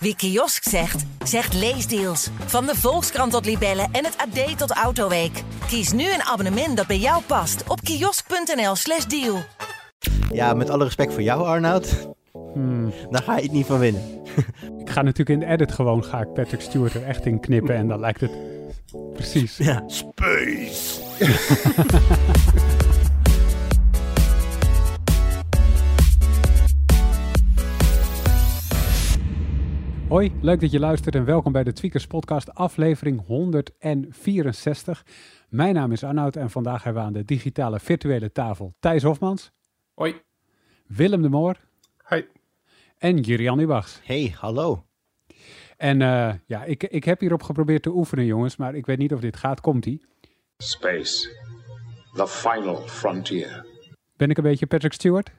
Wie kiosk zegt, zegt leesdeals. Van de Volkskrant tot Libellen en het AD tot Autoweek. Kies nu een abonnement dat bij jou past op kiosk.nl/slash deal. Ja, met alle respect voor jou, Arnoud. Hmm. Daar ga je het niet van winnen. Ik ga natuurlijk in de edit gewoon ga ik Patrick Stewart er echt in knippen en dan lijkt het precies. Ja, space. Hoi, leuk dat je luistert en welkom bij de Tweakers Podcast, aflevering 164. Mijn naam is Arnoud en vandaag hebben we aan de digitale virtuele tafel Thijs Hofmans, Hoi. Willem de Moor Hoi. en Jurian Ubachs. Hey, hallo. En eh, ja, ik, ik heb hierop geprobeerd te oefenen, jongens, maar ik weet niet of dit gaat. Komt-ie? Space, the final frontier. Ben ik een beetje Patrick Stewart?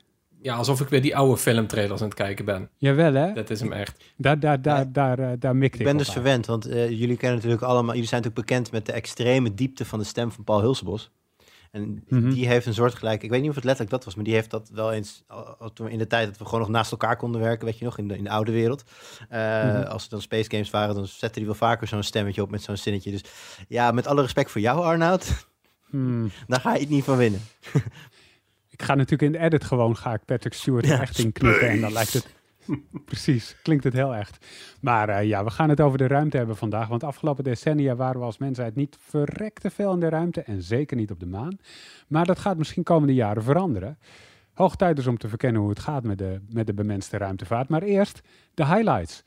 Ja, alsof ik weer die oude filmtrailers aan het kijken ben. Jawel, hè? Dat is hem echt. Daar, daar, daar, Ja. daar, eh, daar mikte Ik ben op dus aan. verwend, want eh, jullie kennen natuurlijk allemaal, jullie zijn natuurlijk bekend met de extreme diepte van de stem van Paul Hulsebos. En Mhm. die heeft een soortgelijk, ik weet niet of het letterlijk dat was, maar die heeft dat wel eens, toen in de tijd dat we gewoon nog naast elkaar konden werken, weet je nog, in de, in de oude wereld. Eh, Mhm. Als er dan Space Games waren, dan zette hij wel vaker zo'n stemmetje op met zo'n zinnetje. Dus ja, met alle respect voor jou, Arnoud, Hmm. daar ga je het niet van winnen. Ik ga natuurlijk in de edit gewoon ga ik Patrick Stewart er Ja, echt in knippen en dan lijkt het precies, klinkt het heel echt. Maar eh, ja, we gaan het over de ruimte hebben vandaag, want afgelopen decennia waren we als mensheid niet verrekte veel in de ruimte en zeker niet op de maan. Maar dat gaat misschien komende jaren veranderen. Hoog tijd dus om te verkennen hoe het gaat met de, met de bemenste ruimtevaart. Maar eerst de highlights.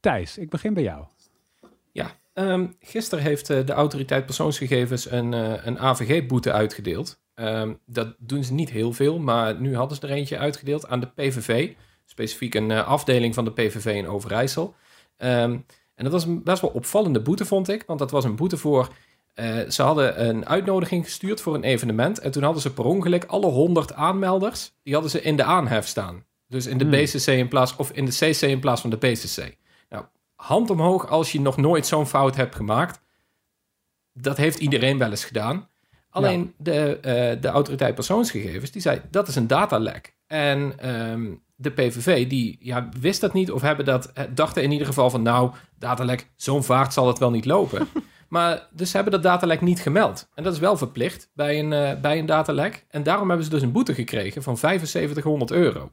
Thijs, ik begin bij jou. Ja, ehm, gisteren heeft eh, de autoriteit persoonsgegevens een, eh, een AVG-boete uitgedeeld. Ehm, dat doen ze niet heel veel, maar nu hadden ze er eentje uitgedeeld aan de PVV. Specifiek een eh, afdeling van de PVV in Overijssel. Ehm, en dat was een best wel opvallende boete, vond ik. Want dat was een boete voor... eh, ze hadden een uitnodiging gestuurd voor een evenement. En toen hadden ze per ongeluk alle 100 aanmelders... die hadden ze in de aanhef staan. Dus in de Hmm. BCC in plaats... of in de CC in plaats van de BCC. Nou, hand omhoog als je nog nooit zo'n fout hebt gemaakt. Dat heeft iedereen wel eens gedaan. Alleen de, eh, de autoriteit persoonsgegevens, die zei dat is een datalek. En ehm, de PVV, die ja, wist dat niet of hebben dat, eh, dachten in ieder geval van nou, datalek, zo'n vaart zal het wel niet lopen. maar dus ze hebben dat datalek niet gemeld. En dat is wel verplicht bij een, eh, bij een datalek. En daarom hebben ze dus een boete gekregen van 7500 euro.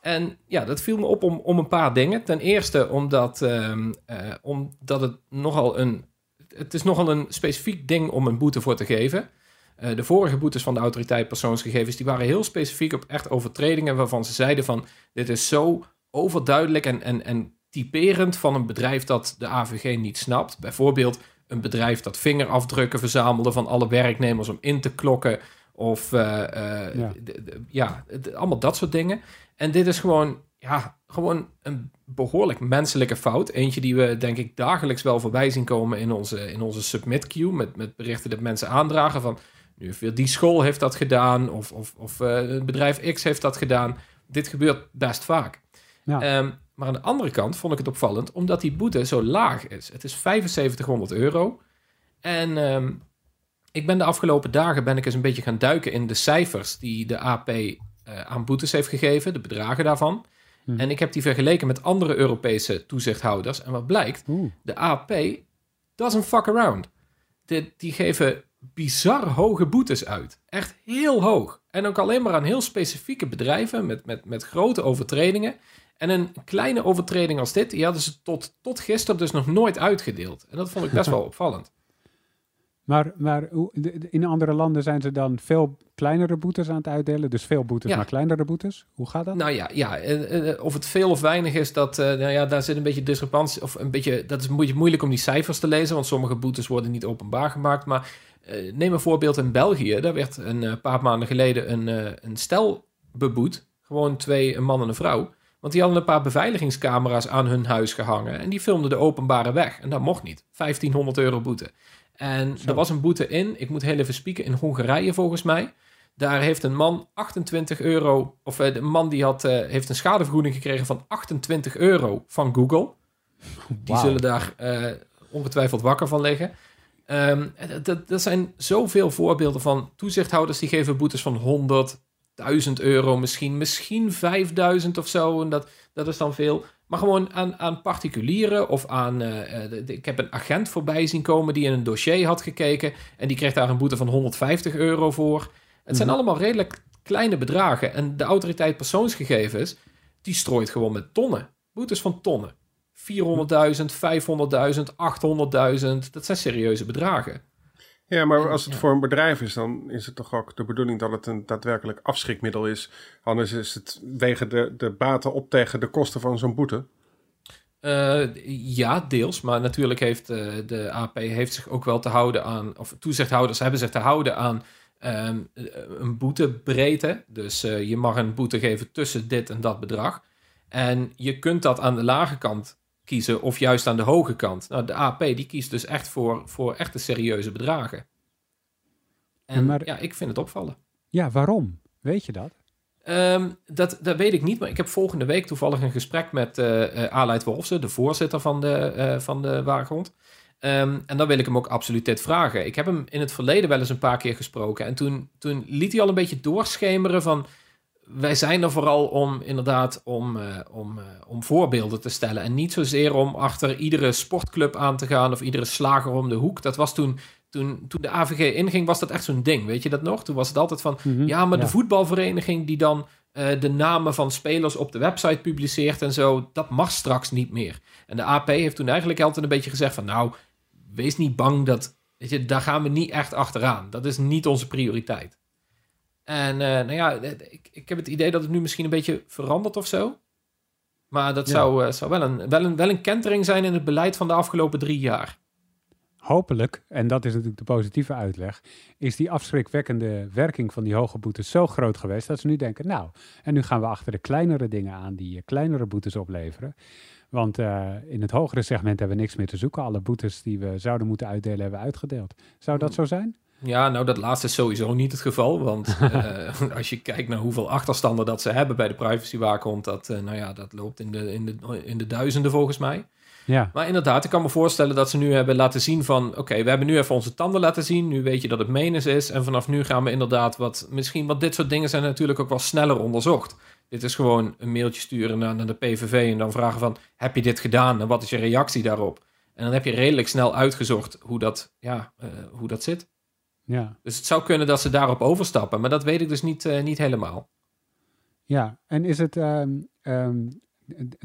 En ja, dat viel me op om, om een paar dingen. Ten eerste omdat, ehm, eh, omdat het nogal een. Het is nogal een specifiek ding om een boete voor te geven. Eh, de vorige boetes van de autoriteit persoonsgegevens die waren heel specifiek op echt overtredingen waarvan ze zeiden van dit is zo overduidelijk en, en, en typerend van een bedrijf dat de AVG niet snapt. Bijvoorbeeld een bedrijf dat vingerafdrukken verzamelde van alle werknemers om in te klokken. Of eh, eh, Ja. allemaal dat soort dingen. En dit is gewoon, ja, gewoon een behoorlijk menselijke fout. Eentje die we denk ik dagelijks wel voorbij zien komen in onze, in onze submit queue. Met, met berichten dat mensen aandragen van... Nu heeft weer die school heeft dat gedaan. Of, of, of eh, bedrijf X heeft dat gedaan. Dit gebeurt best vaak. Ja. Ehm, maar aan de andere kant vond ik het opvallend... omdat die boete zo laag is. Het is 7500 euro. En ehm, ik ben de afgelopen dagen ben ik eens een beetje gaan duiken in de cijfers... die de AP eh, aan boetes heeft gegeven. De bedragen daarvan. Hm. En ik heb die vergeleken met andere Europese toezichthouders. En wat blijkt, Oeh. de AP doesn't fuck around. De, die geven bizar hoge boetes uit. Echt heel hoog. En ook alleen maar aan heel specifieke bedrijven met, met, met grote overtredingen. En een kleine overtreding als dit, die hadden ze tot, tot gisteren dus nog nooit uitgedeeld. En dat vond ik best wel opvallend. Maar, maar in andere landen zijn ze dan veel kleinere boetes aan het uitdelen. Dus veel boetes, Ja. maar kleinere boetes. Hoe gaat dat? Nou ja, ja eh, eh, of het veel of weinig is, dat, eh, nou ja, daar zit een beetje discrepantie. Of een beetje, dat is een beetje moeilijk om die cijfers te lezen, want sommige boetes worden niet openbaar gemaakt. Maar eh, neem een voorbeeld in België. Daar werd een eh, paar maanden geleden een, eh, een stel beboet. Gewoon twee, een man en een vrouw. Want die hadden een paar beveiligingscamera's aan hun huis gehangen. En die filmden de openbare weg. En dat mocht niet. 1500 euro boete. En Zo. er was een boete in, ik moet heel even spieken, in Hongarije volgens mij. Daar heeft een man 28 euro, of eh, de man die had, eh, heeft een schadevergoeding gekregen van 28 euro van Google. Die zullen daar eh, ongetwijfeld wakker van liggen. En dat- dat, dat zijn zoveel voorbeelden van toezichthouders die geven boetes van 100, 1000 euro misschien, misschien 5000 of zo. En dat, dat is dan veel. Maar gewoon aan, aan particulieren of aan. eh, eh, de- de- ik heb een agent voorbij zien komen die in een dossier had gekeken. En die kreeg daar een boete van 150 euro voor. Het zijn Mhm. allemaal redelijk kleine bedragen. En de autoriteit persoonsgegevens, die strooit gewoon met tonnen. Boetes van tonnen. 400.000, 500.000, 800.000. Dat zijn serieuze bedragen. Ja, maar als het voor een bedrijf is, dan is het toch ook de bedoeling dat het een daadwerkelijk afschrikmiddel is. Anders is het wegen de, de baten op tegen de kosten van zo'n boete. Eh, ja, deels. Maar natuurlijk heeft eh, de AP heeft zich ook wel te houden aan, of toezichthouders hebben zich te houden aan ehm, eh, een boetebreedte. Dus eh, je mag een boete geven tussen dit en dat bedrag. En je kunt dat aan de lage kant kiezen of juist aan de hoge kant. Nou, de AP die kiest dus echt voor, voor echte serieuze bedragen. En maar- ja, ik vind het opvallen. Ja, waarom? Weet je dat? Ehm, dat, dat weet ik niet, maar ik heb volgende week toevallig een gesprek met eh Aleid Wolfsen, de voorzitter van de, eh van de Waakhond. Ehm, en dan wil ik hem ook absoluut dit vragen. Ik heb hem in het verleden wel eens een paar keer gesproken. En toen, toen liet hij al een beetje doorschemeren van... Wij zijn er vooral om inderdaad om, eh, om, eh, om voorbeelden te stellen. En niet zozeer om achter iedere sportclub aan te gaan of iedere slager om de hoek. Dat was toen, toen, toen de AVG inging, was dat echt zo'n ding. Weet je dat nog? Toen was het altijd van... Mhm. Ja, maar de voetbalvereniging die dan eh, de namen van spelers op de website publiceert en zo, dat mag straks niet meer. En de AP heeft toen eigenlijk altijd een beetje gezegd van, nou, wees niet bang dat, weet je, daar gaan we niet echt achteraan. Dat is niet onze prioriteit. En eh, nou ja, ik, ik heb het idee dat het nu misschien een beetje verandert of zo. Maar dat Ja. zou, eh, zou wel, een, wel, een, wel een kentering zijn in het beleid van de afgelopen drie jaar. Hopelijk, en dat is natuurlijk de positieve uitleg, is die afschrikwekkende werking van die hoge boetes zo groot geweest dat ze nu denken, nou, en nu gaan we achter de kleinere dingen aan die eh, kleinere boetes opleveren. Want in het hogere segment hebben we niks meer te zoeken. Alle boetes die we zouden moeten uitdelen hebben we uitgedeeld. Zou dat zo zijn? Ja, nou dat laatste is sowieso niet het geval. Want eh, als je kijkt naar hoeveel achterstanden dat ze hebben bij de privacywaakhond, dat, eh, nou ja, dat loopt in de, in, de, in de duizenden volgens mij. Ja, Maar inderdaad, ik kan me voorstellen dat ze nu hebben laten zien van... oké, we hebben nu even onze tanden laten zien. Nu weet je dat het menens is. En vanaf nu gaan we inderdaad wat... misschien, want dit soort dingen zijn natuurlijk ook wel sneller onderzocht. Dit is gewoon een mailtje sturen naar, naar de PVV... en dan vragen van, heb je dit gedaan? En wat is je reactie daarop? En dan heb je redelijk snel uitgezocht hoe dat, ja, eh, hoe dat zit. Ja, Dus het zou kunnen dat ze daarop overstappen. Maar dat weet ik dus niet, eh, niet helemaal. ja. En is het, ehm, ehm,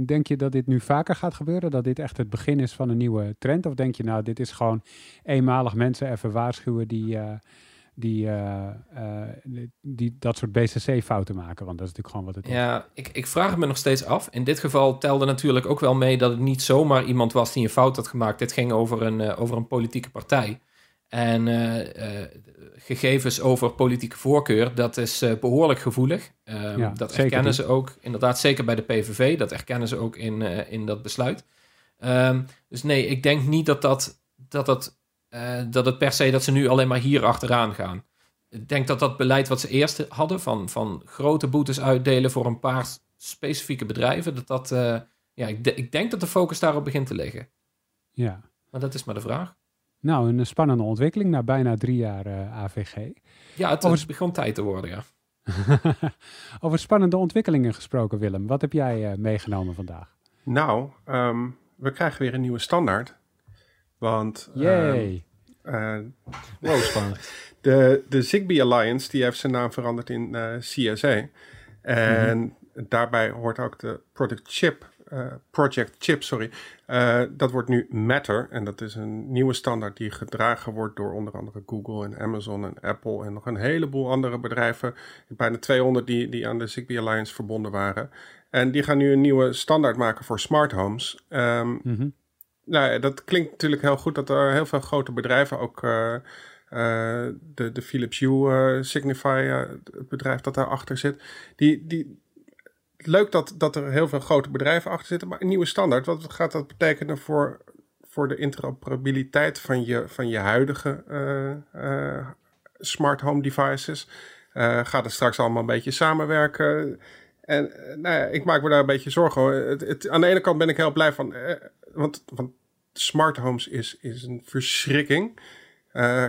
denk je dat dit nu vaker gaat gebeuren? Dat dit echt het begin is van een nieuwe trend? Of denk je nou, dit is gewoon eenmalig mensen even waarschuwen die, eh, die, eh, eh, die, die dat soort BCC-fouten maken? Want dat is natuurlijk gewoon wat het is. Ja, ik, ik vraag het me nog steeds af. In dit geval telde natuurlijk ook wel mee dat het niet zomaar iemand was die een fout had gemaakt. Dit ging over een, over een politieke partij. En eh, eh, gegevens over politieke voorkeur, dat is eh, behoorlijk gevoelig. Ehm, Ja, dat erkennen ze ook, inderdaad, zeker bij de PVV. Dat erkennen ze ook in, in dat besluit. Ehm, dus nee, ik denk niet dat, dat, dat, dat, dat het per se dat ze nu alleen maar hier achteraan gaan. Ik denk dat dat beleid wat ze eerst hadden, van, van grote boetes uitdelen voor een paar specifieke bedrijven, dat dat, ja, ik, de- ik denk dat de focus daarop begint te liggen. Ja. Maar dat is maar de vraag. Nou, een spannende ontwikkeling na bijna drie jaar eh, AVG. Ja, het, Over- het begon tijd te worden, ja. Over spannende ontwikkelingen gesproken, Willem. Wat heb jij eh, meegenomen vandaag? Nou, ehm, we krijgen weer een nieuwe standaard. Want Yay! eh, Wow, spannend. de, de Zigbee Alliance die heeft zijn naam veranderd in eh, CSA. En daarbij hoort ook de Project Chip, eh, Project Chip, sorry. Eh, dat wordt nu Matter. En dat is een nieuwe standaard die gedragen wordt door onder andere Google en Amazon en Apple en nog een heleboel andere bedrijven. Bijna 200 die, die aan de Zigbee Alliance verbonden waren. En die gaan nu een nieuwe standaard maken voor smart homes. Ehm, Mhm. nou, ja, dat klinkt natuurlijk heel goed dat er heel veel grote bedrijven ook. eh, de, de Philips Hue Signify, het bedrijf dat daarachter zit. Die, die, leuk dat, dat er heel veel grote bedrijven achter zitten, maar een nieuwe standaard. Wat gaat dat betekenen voor, voor de interoperabiliteit van je, van je huidige eh, eh, smart home devices? Eh, gaat het straks allemaal een beetje samenwerken? En nou ja, ik maak me daar een beetje zorgen. Het, het, aan de ene kant ben ik heel blij van, want, want smart homes is, is een verschrikking.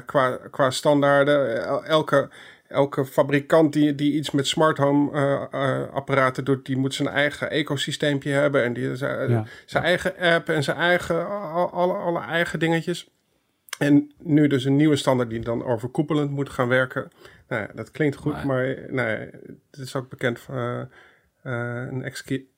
qua, qua standaarden. El- Elke, elke fabrikant die, die iets met smart home eh, eh, apparaten doet, die moet zijn eigen ecosysteempje hebben. En die, zijn, Ja. zijn eigen app en zijn eigen, al- alle, alle eigen dingetjes. En nu dus een nieuwe standaard die dan overkoepelend moet gaan werken. Nou ja, dat klinkt goed, Maar- maar, nou het is ook bekend van eh, eh, een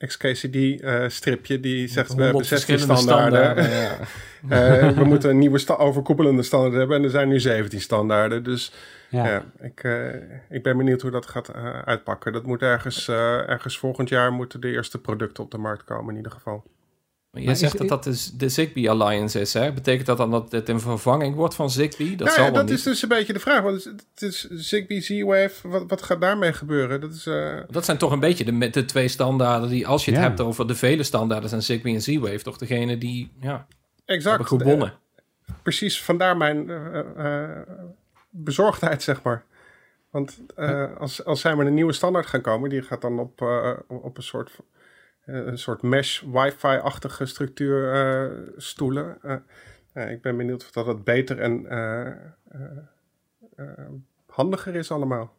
XKCD-stripje die zegt we hebben 100 16 verschillende standaarden. standaarden, ja. Eh, we moeten een nieuwe sta- overkoepelende standaard hebben en er zijn nu 17 standaarden. Dus Ja. ja, ik, eh, ik ben benieuwd hoe dat gaat eh, uitpakken. Dat moet ergens, eh, ergens volgend jaar moeten de eerste producten op de markt komen in ieder geval. Maar je Maar zegt is- dat dat dus de Zigbee Alliance is, hè? Betekent dat dan dat het een vervanging wordt van Zigbee? Dat nou zal ja, dat niet. is dus een beetje de vraag. Want het is Zigbee, Z-Wave, wat, wat gaat daarmee gebeuren? Dat is, eh, Dat zijn toch een beetje de, de twee standaarden die, als je het Ja. hebt over de vele standaarden, zijn Zigbee en Z-Wave toch degene die ja, exact. hebben gewonnen. Precies, vandaar mijn eh, eh, bezorgdheid, zeg maar. Want eh, als, als zij met een nieuwe standaard gaan komen, die gaat dan op, eh, op een soort, eh, een soort mesh wifi-achtige structuur stoelen. Ik ben benieuwd of dat het beter en handiger is allemaal.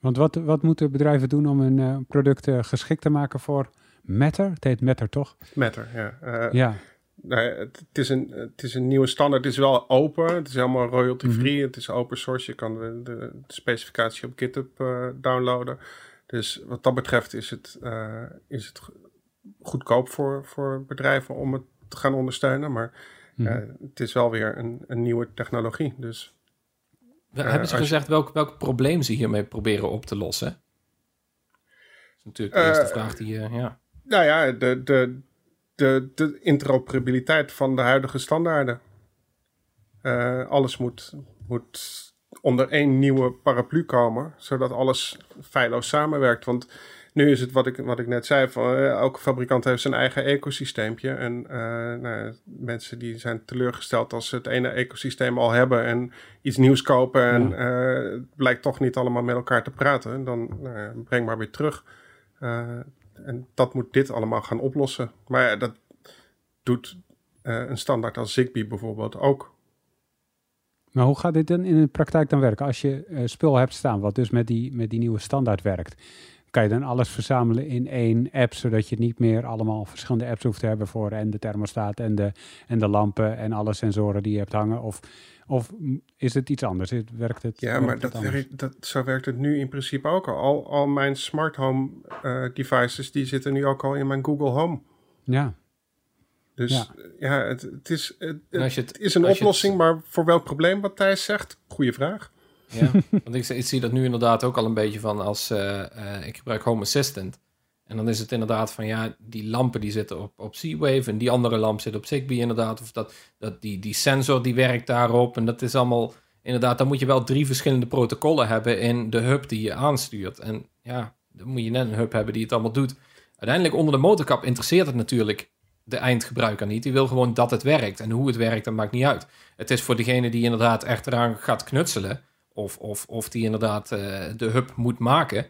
Want wat, wat moeten bedrijven doen om hun eh, product geschikt te maken voor Matter? Het heet Matter, toch? Matter, ja. Ja. Ja, het, het is een, het is een nieuwe standaard. Het is wel open. Het is helemaal royalty-free. Het is open source. Je kan de, de, de specificatie op GitHub eh, downloaden. Dus wat dat betreft is het, eh, is het go- goedkoop voor, voor bedrijven om het te gaan ondersteunen. Maar Mhm. eh, het is wel weer een, een nieuwe technologie. Dus Hebben ze als je- gezegd welk, welk probleem ze hiermee proberen op te lossen? Dat is natuurlijk de eerste vraag die... ja. nou ja, de, de, de, de interoperabiliteit van de huidige standaarden. Eh, alles moet, moet onder één nieuwe paraplu komen, zodat alles feilloos samenwerkt. Want nu is het wat ik, wat ik net zei, van, eh, elke fabrikant heeft zijn eigen ecosysteempje. En eh, nou, mensen die zijn teleurgesteld als ze het ene ecosysteem al hebben en iets nieuws kopen en het blijkt toch niet allemaal met elkaar te praten. Dan breng maar weer terug. En dat moet dit allemaal gaan oplossen. Maar dat doet eh, een standaard als Zigbee bijvoorbeeld ook. Maar hoe gaat dit dan in de praktijk dan werken? Als je eh, spul hebt staan, wat dus met die, met die nieuwe standaard werkt, kan je dan alles verzamelen in één app, zodat je niet meer allemaal verschillende apps hoeft te hebben voor en de thermostaat en de, en de lampen en alle sensoren die je hebt hangen? Of, of is het iets anders? Het- Werkt het? Ja, werkt maar het dat werkt, dat, zo werkt het nu in principe ook al. Al, al mijn smart home eh, devices, die zitten nu ook al in mijn Google Home. Ja, Dus Ja. ja, het, het, is, het, is een oplossing, maar voor welk probleem wat Thijs zegt? Goeie vraag. Ja, want ik, ik zie dat nu inderdaad ook al een beetje van als eh, eh, ik gebruik Home Assistant. En dan is het inderdaad van ja, die lampen die zitten op, op Z-Wave en die andere lamp zit op Zigbee inderdaad. Of dat, dat die, die sensor die werkt daarop. En dat is allemaal inderdaad, dan moet je wel drie verschillende protocollen hebben in de hub die je aanstuurt. En ja, dan moet je net een hub hebben die het allemaal doet. Uiteindelijk onder de motorkap interesseert het natuurlijk de eindgebruiker niet. Die wil gewoon dat het werkt. En hoe het werkt, dat maakt niet uit. Het is voor degene die inderdaad echt eraan gaat knutselen of, of, of die inderdaad eh, de hub moet maken,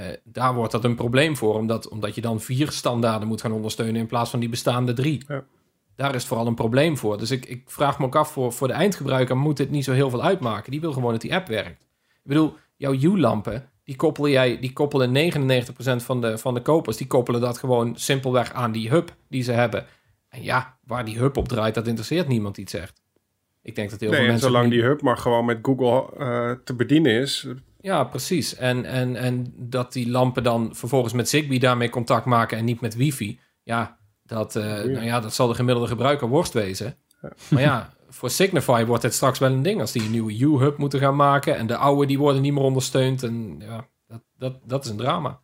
eh, daar wordt dat een probleem voor, omdat, omdat je dan vier standaarden moet gaan ondersteunen in plaats van die bestaande drie. Ja. Daar is het vooral een probleem voor. Dus ik, ik vraag me ook af, voor, voor de eindgebruiker moet dit niet zo heel veel uitmaken. Die wil gewoon dat die app werkt. Ik bedoel, jouw U-lampen, die koppel jij, die koppelen 99% van de, van de kopers, die koppelen dat gewoon simpelweg aan die hub die ze hebben. En ja, waar die hub op draait, dat interesseert niemand die het zegt. Ik denk dat heel Nee, veel en mensen... zolang die hub maar gewoon met Google eh, te bedienen is. Ja, precies. En, en, en dat die lampen dan vervolgens met Zigbee daarmee contact maken en niet met wifi. Ja, dat, eh, nou ja, dat zal de gemiddelde gebruiker worst wezen. Maar ja, voor Signify wordt het straks wel een ding als die een nieuwe U-hub moeten gaan maken. En de oude die worden niet meer ondersteund. En ja, dat, dat, dat is een drama.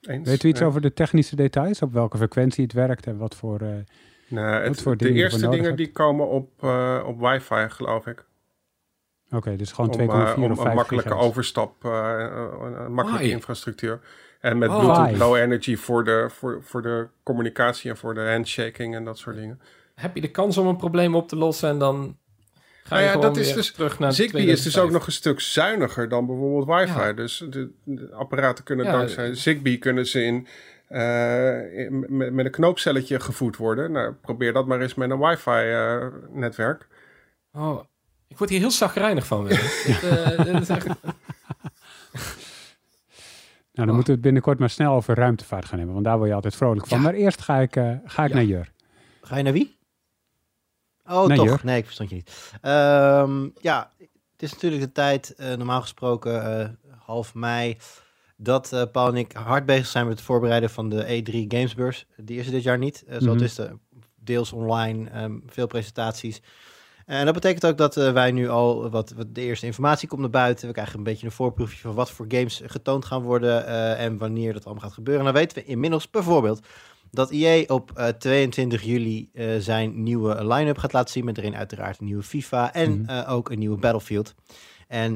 Eens. Weet u iets Ja. over de technische details? Op welke frequentie het werkt en wat voor... eh, Nou, het- Wat voor de eerste dingen hebt? die komen op, eh, op wifi, geloof ik. Oké, dus gewoon om, 2,4 eh, of 5 een makkelijke overstap, eh, een makkelijke Why? infrastructuur. En met Oh. Bluetooth? Low Energy voor de, voor, voor de communicatie en voor de handshaking en dat soort dingen. Heb je de kans om een probleem op te lossen en dan ga Nou je ja, gewoon dat is weer dus- terug naar Zigbee is dus 2005. ook nog een stuk zuiniger dan bijvoorbeeld wifi. Ja. Dus de, de apparaten kunnen Ja, dankzij Zigbee kunnen ze in, eh, in- met, met een knoopcelletje gevoed worden. Nou, probeer dat maar eens met een wifi-netwerk. Oh, ik word hier heel zagrijnig van. Eh, is echt- dan Oh. moeten we het binnenkort maar snel over ruimtevaart gaan hebben, want daar word je altijd vrolijk van. Ja. Maar eerst ga ik, eh, ga ik Ja. naar Jur. Ga je naar wie? Oh, Naar toch? Jur. Nee, ik verstond je niet. Ehm, ja, het is natuurlijk de tijd, eh, normaal gesproken eh, half mei, dat eh, Paul en ik hard bezig zijn met het voorbereiden van de E3 Gamesbeurs. Die is er dit jaar niet. Zo Mhm. is de deels online, ehm, veel presentaties. En dat betekent ook dat eh, wij nu al wat, wat de eerste informatie komt naar buiten. We krijgen een beetje een voorproefje van wat voor games getoond gaan worden eh, en wanneer dat allemaal gaat gebeuren. En dan weten we inmiddels bijvoorbeeld dat EA op eh, 22 juli eh, zijn nieuwe line-up gaat laten zien. Met erin uiteraard een nieuwe FIFA en Mhm. ook een nieuwe Battlefield. En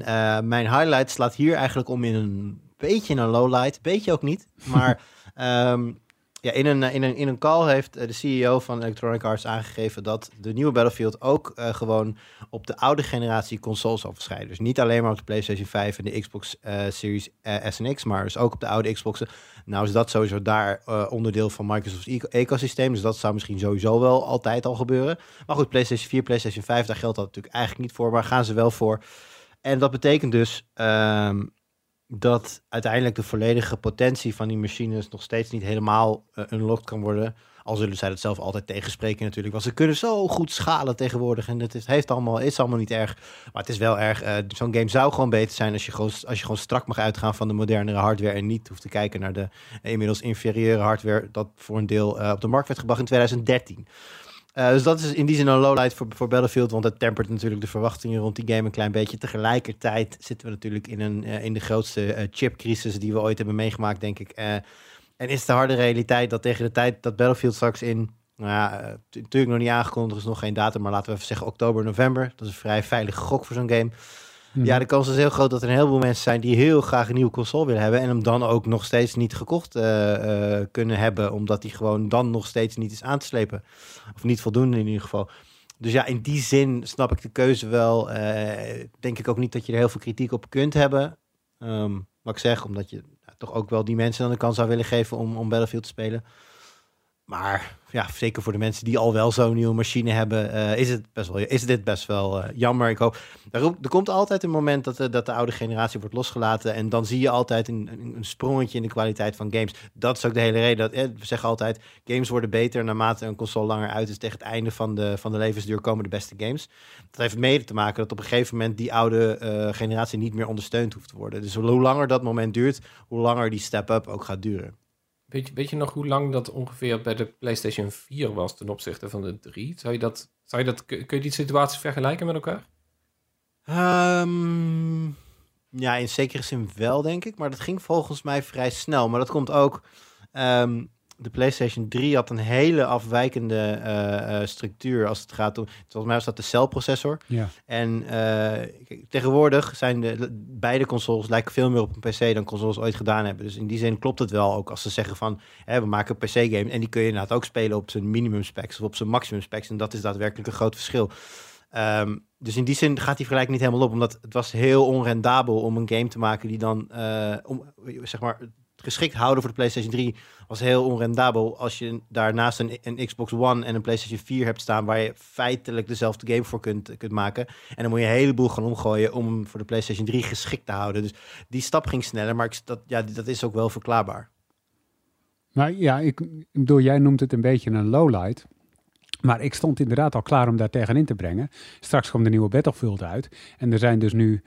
mijn highlight slaat hier eigenlijk om in een beetje een lowlight. Beetje ook niet, maar ehm, ja, in, een, in, een, in een call heeft eh, de CEO van Electronic Arts aangegeven dat de nieuwe Battlefield ook eh, gewoon op de oude generatie consoles zal verschijnen. Dus niet alleen maar op de PlayStation 5 en de Xbox eh, Series eh, S en X, maar dus ook op de oude Xboxen. Nou is dat sowieso daar eh, onderdeel van Microsoft's eco- ecosysteem, dus dat zou misschien sowieso wel altijd al gebeuren. Maar goed, PlayStation 4, PlayStation 5, daar geldt dat natuurlijk eigenlijk niet voor, maar gaan ze wel voor. En dat betekent dus ehm, dat uiteindelijk de volledige potentie van die machines nog steeds niet helemaal eh, unlocked kan worden. Al zullen zij dat zelf altijd tegenspreken natuurlijk. Want ze kunnen zo goed schalen tegenwoordig. En het is, heeft allemaal, is allemaal niet erg. Maar het is wel erg. eh, Zo'n game zou gewoon beter zijn als je gewoon, als je gewoon strak mag uitgaan van de modernere hardware. En niet hoeft te kijken naar de inmiddels inferieure hardware. Dat voor een deel eh, op de markt werd gebracht in 2013. Eh, dus dat is in die zin een lowlight voor, voor Battlefield. Want het tempert natuurlijk de verwachtingen rond die game een klein beetje. Tegelijkertijd zitten we natuurlijk in, een, eh, in de grootste eh, chipcrisis die we ooit hebben meegemaakt, denk ik. En is de harde realiteit dat tegen de tijd dat Battlefield straks in... Nou ja, natuurlijk nog niet aangekondigd, er is nog geen datum, maar laten we even zeggen oktober, november. Dat is een vrij veilige gok voor zo'n game. Mhm. Ja, de kans is heel groot dat er een heleboel mensen zijn die heel graag een nieuwe console willen hebben. En hem dan ook nog steeds niet gekocht eh, eh, kunnen hebben. Omdat die gewoon dan nog steeds niet is aan te slepen. Of niet voldoende in ieder geval. Dus ja, in die zin snap ik de keuze wel. Eh, denk ik ook niet dat je er heel veel kritiek op kunt hebben. Wat ik zeg, omdat je toch ook wel die mensen dan de kans zou willen geven om, om Battlefield te spelen. Maar ja, zeker voor de mensen die al wel zo'n nieuwe machine hebben, eh, is, het best wel, is dit best wel eh, jammer. Ik hoop, er, er komt altijd een moment dat, de- dat de oude generatie wordt losgelaten. En dan zie je altijd een, een, sprongetje in de kwaliteit van games. Dat is ook de hele reden. Dat, eh, we zeggen altijd, games worden beter naarmate een console langer uit is. Tegen het einde van de, van de levensduur komen de beste games. Dat heeft mede te maken dat op een gegeven moment die oude eh, generatie niet meer ondersteund hoeft te worden. Dus hoe langer dat moment duurt, hoe langer die step-up ook gaat duren. Weet je, nog hoe lang dat ongeveer bij de PlayStation 4 was ten opzichte van de 3? Zou je dat, zou je dat, kun je die situaties vergelijken met elkaar? Ehm, ja, in zekere zin wel, denk ik. Maar dat ging volgens mij vrij snel. Maar dat komt ook... ehm, de PlayStation 3 had een hele afwijkende eh, eh, structuur als het gaat om... Volgens mij was dat de celprocessor. Ja. En eh, tegenwoordig zijn de, beide consoles lijken veel meer op een PC dan consoles ooit gedaan hebben. Dus in die zin klopt het wel ook als ze zeggen van hè, we maken een PC-game en die kun je inderdaad ook spelen op zijn minimum specs of op zijn maximum specs. En dat is daadwerkelijk een groot verschil. Ehm, dus in die zin gaat die vergelijking niet helemaal op, omdat het was heel onrendabel om een game te maken die dan, om, zeg maar, geschikt houden voor de PlayStation 3 was heel onrendabel als je daarnaast een, een Xbox One en een PlayStation 4 hebt staan waar je feitelijk dezelfde game voor kunt, kunt maken. En dan moet je een heleboel gaan omgooien om hem voor de PlayStation 3 geschikt te houden. Dus die stap ging sneller, maar ik, dat, ja, dat is ook wel verklaarbaar. Maar ja, ik, ik bedoel, jij noemt het een beetje een lowlight. Maar ik stond inderdaad al klaar om daar tegenin te brengen. Straks komt de nieuwe Battlefield uit. En er zijn dus nu,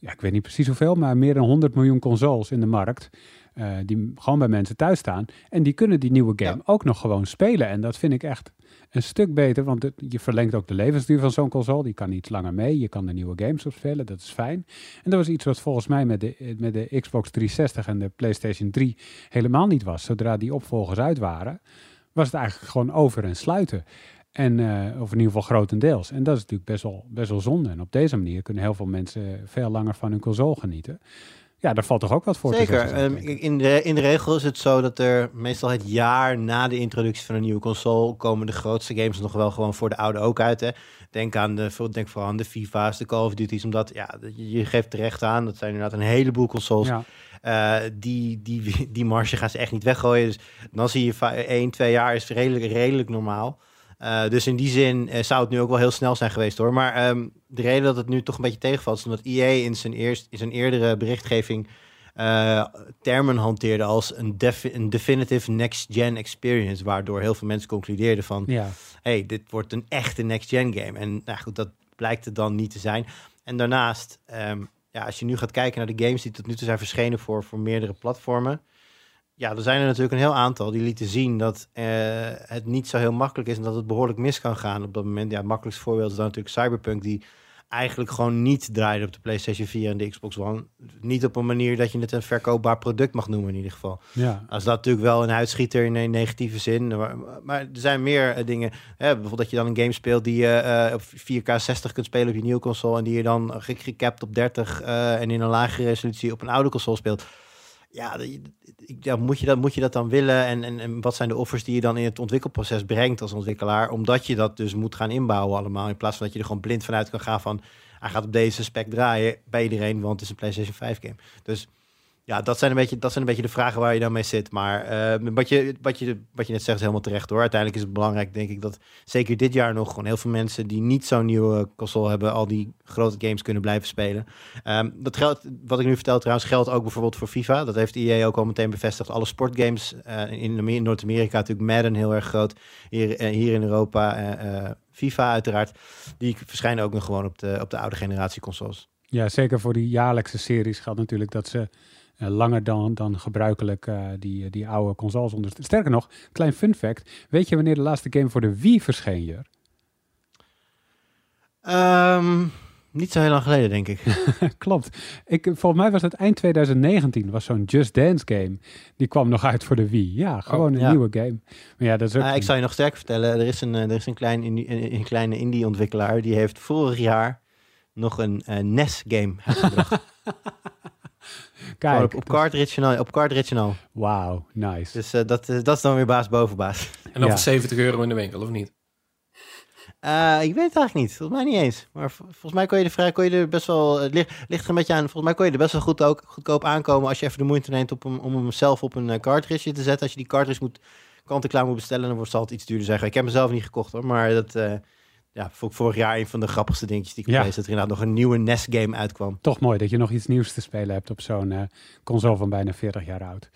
ja, ik weet niet precies hoeveel, maar meer dan 100 miljoen consoles in de markt. eh, die gewoon bij mensen thuis staan. En die kunnen die nieuwe game ook nog gewoon spelen. En dat vind ik echt een stuk beter. Want het- je verlengt ook de levensduur van zo'n console. Die kan iets langer mee. Je kan er nieuwe games op spelen. Dat is fijn. En dat was iets wat volgens mij met de, met de Xbox 360 en de PlayStation 3 helemaal niet was. Zodra die opvolgers uit waren, was het eigenlijk gewoon over en sluiten. En, eh, of in ieder geval grotendeels. En dat is natuurlijk best wel, best wel zonde. En op deze manier kunnen heel veel mensen veel langer van hun console genieten. Ja, daar valt toch ook wat voor te Zeker. zeggen, zou ik Ehm, in, de, in de regel is het zo dat er meestal het jaar na de introductie van een nieuwe console komen de grootste games nog wel gewoon voor de oude ook uit. Hè. Denk, aan de, denk vooral aan de FIFA's, de Call of Duty's, omdat ja, je, geeft terecht aan, dat zijn inderdaad een heleboel consoles. Ja. Eh, die, die, die marge gaan ze echt niet weggooien. Dus dan zie je va- één, twee jaar is redelijk, redelijk normaal. Eh, dus in die zin eh, zou het nu ook wel heel snel zijn geweest hoor. Maar ehm, de reden dat het nu toch een beetje tegenvalt, is omdat EA in zijn, eerst, in zijn eerdere berichtgeving eh, termen hanteerde als een, defi- een definitive next-gen experience. Waardoor heel veel mensen concludeerden van, Ja, hey, dit wordt een echte next-gen game. En nou goed, dat blijkt het dan niet te zijn. En daarnaast, ehm, ja, als je nu gaat kijken naar de games die tot nu toe zijn verschenen voor, voor meerdere platformen. Ja, er zijn er natuurlijk een heel aantal die lieten zien dat eh, het niet zo heel makkelijk is en dat het behoorlijk mis kan gaan op dat moment. Ja, het makkelijkste voorbeeld is dan natuurlijk Cyberpunk, die eigenlijk gewoon niet draaide op de PlayStation 4 en de Xbox One. Niet op een manier dat je het een verkoopbaar product mag noemen in ieder geval. ja. Als dat natuurlijk wel een uitschieter in een negatieve zin. Maar, maar er zijn meer eh, dingen. Hè, bijvoorbeeld dat je dan een game speelt die je eh, op 4K 60 kunt spelen op je nieuwe console. En die je dan ge- gecapt op 30 eh, en in een lagere resolutie op een oude console speelt. Ja, ja moet, je dat, moet je dat dan willen? En, en, en wat zijn de offers die je dan in het ontwikkelproces brengt als ontwikkelaar? Omdat je dat dus moet gaan inbouwen allemaal. In plaats van dat je er gewoon blind vanuit kan gaan van... hij gaat op deze spec draaien bij iedereen, want het is een PlayStation 5 game. Dus ja, dat zijn een beetje, dat zijn een beetje de vragen waar je dan mee zit. Maar eh, wat, je, wat, je, wat je net zegt is helemaal terecht hoor. Uiteindelijk is het belangrijk, denk ik, dat zeker dit jaar nog gewoon heel veel mensen die niet zo'n nieuwe console hebben, al die grote games kunnen blijven spelen. Ehm, dat geldt, wat ik nu vertel trouwens, geldt ook bijvoorbeeld voor FIFA. Dat heeft EA ook al meteen bevestigd. Alle sportgames eh, in Amer- Noord-Amerika, natuurlijk Madden heel erg groot. Hier, eh, hier in Europa, eh, FIFA uiteraard. Die verschijnen ook nog gewoon op de, op de oude generatie consoles. Ja, zeker voor die jaarlijkse series geldt natuurlijk dat ze eh, langer dan, dan gebruikelijk eh, die, die oude consoles ondersteunen. Sterker nog, klein fun fact. Weet je wanneer de laatste game voor de Wii verscheen, Jur? Ehm, niet zo heel lang geleden, denk ik. Klopt. Ik, volgens mij was het eind 2019, was zo'n Just Dance game. Die kwam nog uit voor de Wii. Ja, gewoon een ja. nieuwe game. Maar ja, dat is ook... Ah, ik zal je nog sterk vertellen, er is een, eh, er is een, klein indie, een, een kleine indie-ontwikkelaar die heeft vorig jaar nog een eh, NES-game uitgebracht. Kijk, op, op cartridge en al- op cartridge al. wauw, nice. Dus eh, dat, eh, dat is dan weer baas boven baas. En dan Ja. voor 70 euro in de winkel, of niet? Eh, ik weet het eigenlijk niet, volgens mij niet eens. Maar volgens mij kon je er vrij, kon je er best wel, het ligt, ligt er een beetje aan, volgens mij kon je er best wel goed ook, goedkoop aankomen als je even de moeite neemt op hem, om hem zelf op een cartridge te zetten. Als je die cartridge moet, kant-en-klaar moet bestellen, dan wordt het altijd iets duurder zeggen. Ik heb hem zelf niet gekocht hoor, maar dat, eh, ja, vond ik vorig jaar een van de grappigste dingetjes die ik Ja. dat er inderdaad nog een nieuwe NES-game uitkwam. Toch mooi dat je nog iets nieuws te spelen hebt op zo'n eh, console van bijna 40 jaar oud.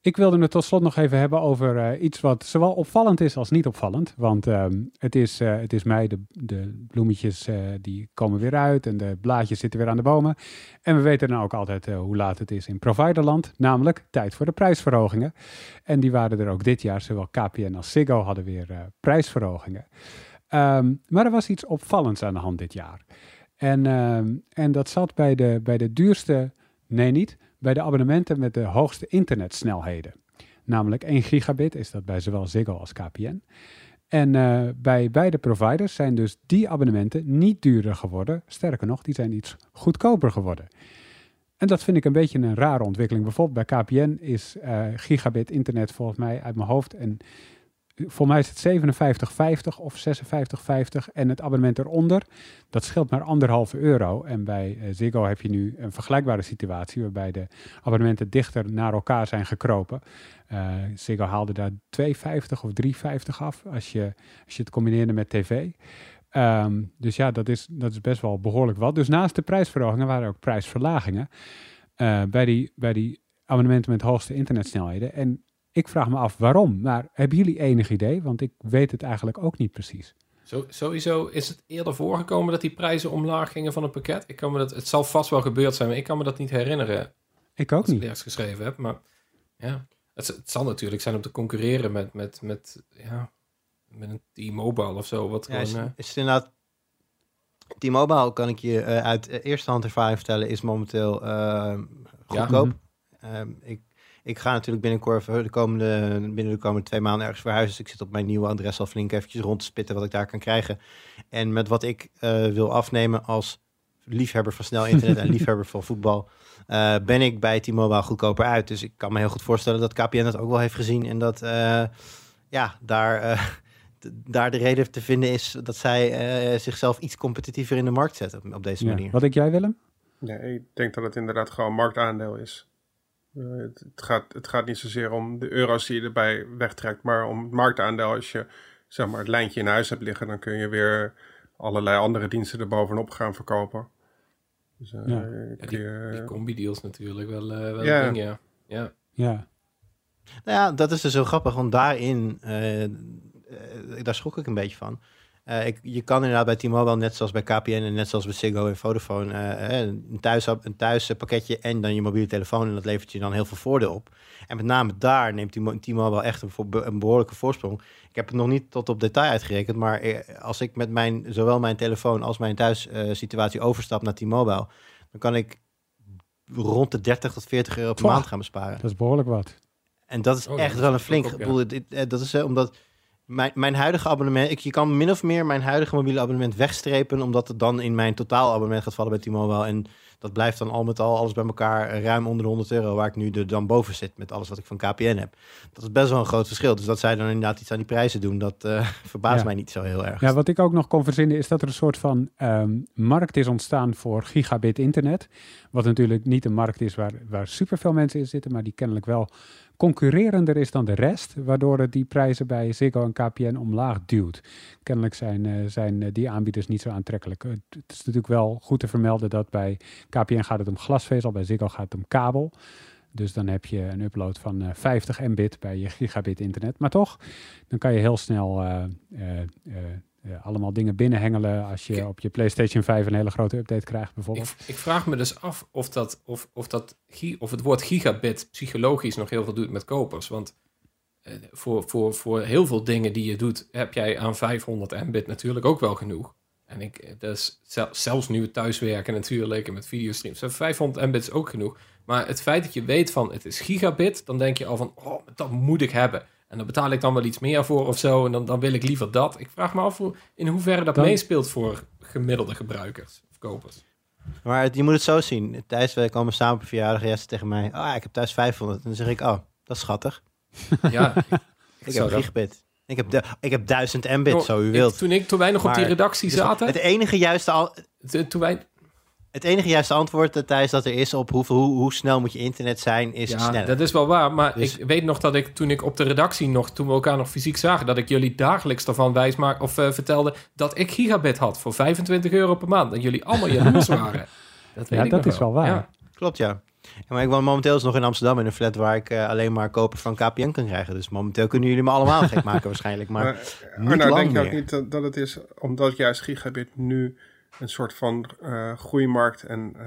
Ik wilde het tot slot nog even hebben over eh, iets wat zowel opvallend is als niet opvallend. Want ehm, het, is, eh, het is mei, de, de bloemetjes die komen weer uit en de blaadjes zitten weer aan de bomen. En we weten dan ook altijd hoe laat het is in providerland, namelijk tijd voor de prijsverhogingen. En die waren er ook dit jaar, zowel KPN als Ziggo hadden weer prijsverhogingen. Ehm, maar er was iets opvallends aan de hand dit jaar. En, ehm, en dat zat bij de, bij de duurste, nee niet, bij de abonnementen met de hoogste internetsnelheden. Namelijk 1 gigabit is dat bij zowel Ziggo als KPN. En eh, bij beide providers zijn dus die abonnementen niet duurder geworden. Sterker nog, die zijn iets goedkoper geworden. En dat vind ik een beetje een rare ontwikkeling. Bijvoorbeeld bij KPN is eh, gigabit internet volgens mij uit mijn hoofd. En voor mij is het 57,50 of 56,50 en het abonnement eronder, dat scheelt maar anderhalve euro. En bij eh, Ziggo heb je nu een vergelijkbare situatie waarbij de abonnementen dichter naar elkaar zijn gekropen. Eh, Ziggo haalde daar 2,50 of 3,50 af als je, als je het combineerde met tv. Ehm, dus ja, dat is, dat is best wel behoorlijk wat. Dus naast de prijsverhogingen waren er ook prijsverlagingen eh, bij, die, bij die abonnementen met hoogste internetsnelheden. En ik vraag me af waarom. Maar hebben jullie enig idee? Want ik weet het eigenlijk ook niet precies. Zo, sowieso is het eerder voorgekomen dat die prijzen omlaag gingen van een pakket. Ik kan me dat, het zal vast wel gebeurd zijn, maar ik kan me dat niet herinneren Ik ook als ik niet. het geschreven heb. Maar ja, het, het zal natuurlijk zijn om te concurreren met, met, met, ja, met een T-Mobile of zo. Wat Ja, is, gewoon, eh, is het inderdaad... T-Mobile, kan ik je eh, uit eerste hand ervaring vertellen, is momenteel eh, goedkoop. Ehm, ik, ik ga natuurlijk binnenkort, de komende, binnen de komende twee maanden ergens verhuizen. Dus ik zit op mijn nieuwe adres al flink eventjes rond te spitten wat ik daar kan krijgen. En met wat ik eh, wil afnemen als liefhebber van snel internet en liefhebber van voetbal, eh, ben ik bij T-Mobile goedkoper uit. Dus ik kan me heel goed voorstellen dat KPN dat ook wel heeft gezien. En dat eh, ja, daar, eh, daar de reden te vinden is dat zij eh, zichzelf iets competitiever in de markt zetten op, deze Ja. manier. Wat ik jij, Willem? Nee, ik denk dat het inderdaad gewoon marktaandeel is. Eh, het, het, gaat, het gaat niet zozeer om de euro's die je erbij wegtrekt, maar om het marktaandeel. Als je zeg maar, het lijntje in huis hebt liggen, dan kun je weer allerlei andere diensten er bovenop gaan verkopen. Dus eh, Ja. die, je- die combi-deals natuurlijk wel, eh wel Ja. een ding, ja. ja. Ja, Nou ja, dat is dus heel grappig, want daarin, eh, eh, daar schrok ik een beetje van. Eh, ik, je kan inderdaad bij T-Mobile, net zoals bij KPN en net zoals bij Ziggo en Vodafone, eh, eh, een, thuis, een thuispakketje en dan je mobiele telefoon. En dat levert je dan heel veel voordeel op. En met name daar neemt T-Mo- T-Mobile echt een, behoorlijke voorsprong. Ik heb het nog niet tot op detail uitgerekend, maar als ik met mijn, zowel mijn telefoon als mijn thuissituatie overstap naar T-Mobile, dan kan ik rond de 30 tot 40 euro per maand gaan besparen. dat is behoorlijk wat. En dat is Oh, echt dat wel een flink ja. Dat is omdat mijn, mijn huidige abonnement, ik, je kan min of meer mijn huidige mobiele abonnement wegstrepen, omdat het dan in mijn totaalabonnement gaat vallen bij T-Mobile. En dat blijft dan al met al alles bij elkaar ruim onder de 100 euro, waar ik nu er dan boven zit met alles wat ik van KPN heb. Dat is best wel een groot verschil. Dus dat zij dan inderdaad iets aan die prijzen doen, dat eh, verbaast Ja. mij niet zo heel erg. Ja, wat ik ook nog kon verzinnen is dat er een soort van ehm, markt is ontstaan voor gigabit internet. Wat natuurlijk niet een markt is waar, waar superveel mensen in zitten, maar die kennelijk wel concurrerender is dan de rest. Waardoor het die prijzen bij Ziggo en KPN omlaag duwt. Kennelijk zijn, eh, zijn eh, die aanbieders niet zo aantrekkelijk. Het is natuurlijk wel goed te vermelden dat bij KPN gaat het om glasvezel, bij Ziggo gaat het om kabel. Dus dan heb je een upload van eh, 50 mbit bij je gigabit internet. Maar toch, dan kan je heel snel eh, eh, eh, eh, allemaal dingen binnenhengelen als je op je PlayStation 5 een hele grote update krijgt bijvoorbeeld. Ik, ik vraag me dus af of, dat, of, of, dat, of het woord gigabit psychologisch nog heel veel doet met kopers. Want eh, voor, voor, voor heel veel dingen die je doet, heb jij aan 500 mbit natuurlijk ook wel genoeg. En ik, zel- zelfs nu thuiswerken natuurlijk en met videostreams, eh, 500 mbit is ook genoeg. Maar het feit dat je weet van het is gigabit, dan denk je al van, oh, dat moet ik hebben. En dan betaal ik dan wel iets meer voor of zo, en dan, dan wil ik liever dat. Ik vraag me af hoe, in hoeverre dat Dan- meespeelt voor gemiddelde gebruikers of kopers. Maar het- je moet het zo zien. Tijdens wij komen samen op verjaardag en jij zegt tegen mij, ah, ik heb thuis 500. En dan zeg ik, oh, dat is schattig. Ja, ik, Ik zou heb dat- gigabit. Ik heb, de, ik heb 1000 mbit, zo u ik- wilt. toen, ik, toen wij nog op die redactie Dus zaten, Het enige juiste, al- t- toen wij, het enige juiste antwoord, eh, Thijs, dat er is op hoeveel, hoe, hoe snel moet je internet zijn, is ja, sneller. dat is wel waar, maar Dus- ik weet nog dat ik toen ik op de redactie nog, toen we elkaar nog fysiek zagen, dat ik jullie dagelijks ervan wijs maak of eh, vertelde dat ik gigabit had voor 25 euro per maand en jullie allemaal jaloers waren. Dat weet Ja, ik dat nog is wel waar. Ja. Klopt, ja. Maar ik woon momenteel dus nog in Amsterdam in een flat waar ik eh, alleen maar koper van KPN kan krijgen. Dus momenteel kunnen jullie me allemaal gek maken waarschijnlijk. Maar Maar niet Arno, lang denk je ook niet dat, dat het is omdat juist gigabit nu een soort van eh, groeimarkt en eh,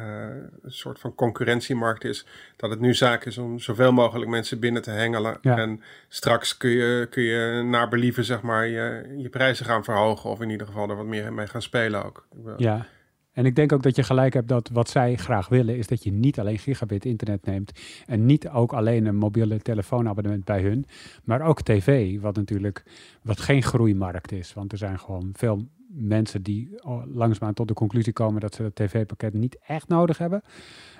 een soort van concurrentiemarkt is, dat het nu zaak is om zoveel mogelijk mensen binnen te hengelen. Ja. En straks kun je, kun je naar believen zeg maar je, je prijzen gaan verhogen of in ieder geval er wat meer mee gaan spelen ook. Ja. En ik denk ook dat je gelijk hebt dat wat zij graag willen is dat je niet alleen gigabit internet neemt en niet ook alleen een mobiele telefoonabonnement bij hun, maar ook tv, wat natuurlijk wat geen groeimarkt is, want er zijn gewoon veel mensen die langzaamaan tot de conclusie komen dat ze dat tv-pakket niet echt nodig hebben.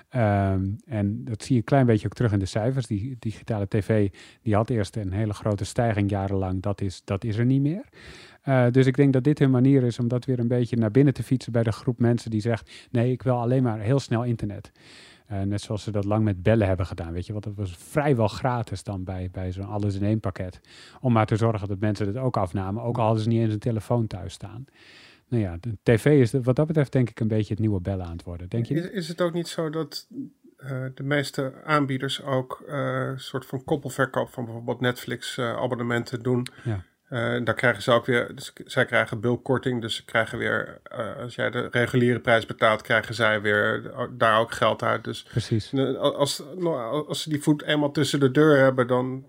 Ehm, en dat zie je een klein beetje ook terug in de cijfers. Die digitale tv die had eerst een hele grote stijging jarenlang. Dat is, dat is er niet meer. Eh, dus ik denk dat dit hun manier is om dat weer een beetje naar binnen te fietsen bij de groep mensen die zegt: nee, ik wil alleen maar heel snel internet. Eh, net zoals ze dat lang met bellen hebben gedaan, weet je, want dat was vrijwel gratis dan bij, bij zo'n alles in één pakket. Om maar te zorgen dat mensen het ook afnamen, ook al hadden ze niet eens een telefoon thuis staan. Nou ja, de tv is de- wat dat betreft denk ik een beetje het nieuwe bellen aan het worden. Denk je Is, het ook niet zo dat eh, de meeste aanbieders ook eh, een soort van koppelverkoop van bijvoorbeeld Netflix eh, abonnementen doen? Ja. Eh, daar krijgen ze ook weer, dus zij krijgen bulkkorting, dus ze krijgen weer, eh, als jij de reguliere prijs betaalt, krijgen zij weer daar ook geld uit. Dus Precies. eh, als, nou, als ze die voet eenmaal tussen de deur hebben, dan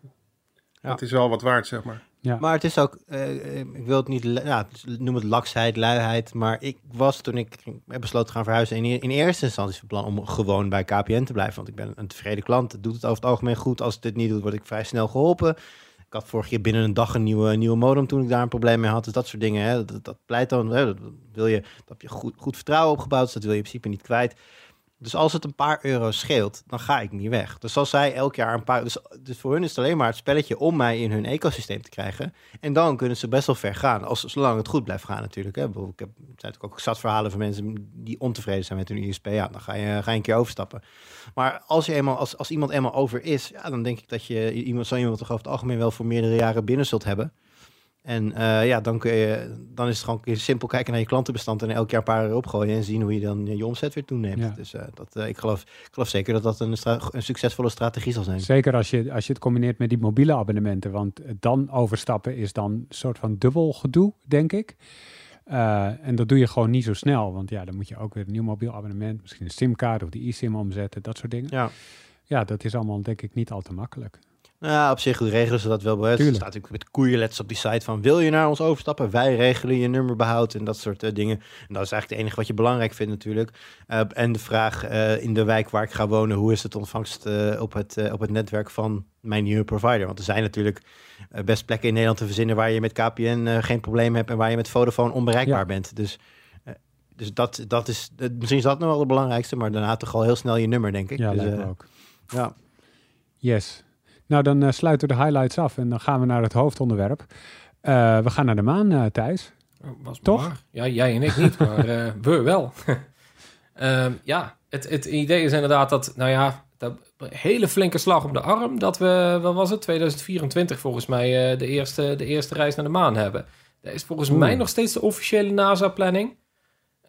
Ja. dat is wel wat waard, zeg maar. Ja. Maar het is ook, eh, ik wil het niet, ja, noem het laksheid, luiheid. Maar ik was toen ik besloten te gaan verhuizen in, in eerste instantie van plan om gewoon bij KPN te blijven. Want ik ben een tevreden klant. Het doet het over het algemeen goed. Als het dit niet doet, word ik vrij snel geholpen. Ik had vorig jaar binnen een dag een nieuwe, nieuwe modem toen ik daar een probleem mee had. Dus dat soort dingen, hè, dat, pleit dan, dat wil je, dat heb je goed, goed vertrouwen opgebouwd. Dus dat wil je in principe niet kwijt. Dus als het een paar euro scheelt, dan ga ik niet weg. Dus als zij elk jaar een paar... Dus, dus voor hun is het alleen maar het spelletje om mij in hun ecosysteem te krijgen. En dan kunnen ze best wel ver gaan. Als, zolang het goed blijft gaan natuurlijk. Hè. Ik heb natuurlijk ook zat verhalen van mensen die ontevreden zijn met hun ISP. Ja, dan ga je, ga je een keer overstappen. Maar als, je eenmaal, als, als iemand eenmaal over is, ja, dan denk ik dat je iemand, zo iemand toch over het algemeen wel voor meerdere jaren binnen zult hebben. En eh, ja, dan, kun je, dan is het gewoon je simpel kijken naar je klantenbestand en elk jaar een paar erop gooien en zien hoe je dan je omzet weer toeneemt. Ja. Dus eh, dat, eh, ik, geloof, ik geloof zeker dat dat een, een succesvolle strategie zal zijn. Zeker als je, als je het combineert met die mobiele abonnementen. Want dan overstappen is dan een soort van dubbel gedoe, denk ik. En dat doe je gewoon niet zo snel. Want ja, dan moet je ook weer een nieuw mobiel abonnement, misschien een simkaart of die eSIM omzetten, dat soort dingen. Ja. Ja, dat is allemaal denk ik niet al te makkelijk. Nou, ja, op zich regelen ze dat wel. Er Tuurlijk. staat natuurlijk met koeienletters op die site van... wil je naar ons overstappen? Wij regelen je nummerbehoud en dat soort eh, dingen. En dat is eigenlijk het enige wat je belangrijk vindt natuurlijk. Eh, en de vraag eh, in de wijk waar ik ga wonen... hoe is het ontvangst op, het, op het netwerk van mijn nieuwe provider? Want er zijn natuurlijk best plekken in Nederland te verzinnen... waar je met KPN geen probleem hebt... en waar je met Vodafone onbereikbaar Ja. bent. Dus, dus dat, dat is... misschien is dat nog wel het belangrijkste... maar daarna toch al heel snel je nummer, denk ik. Ja, dus, ook. ja. Yes. Nou, dan eh, sluiten we de highlights af en dan gaan we naar het hoofdonderwerp. Eh, we gaan naar de maan, eh, Thijs. Oh, Was maar Toch? waar. Ja, jij en ik niet, maar we wel. Ehm, ja, het, het idee is inderdaad dat, nou ja, dat hele flinke slag om de arm, dat we, wat was het, 2024 volgens mij, de, eerste, de eerste reis naar de maan hebben. Dat is volgens Oeh. mij nog steeds de officiële NASA-planning.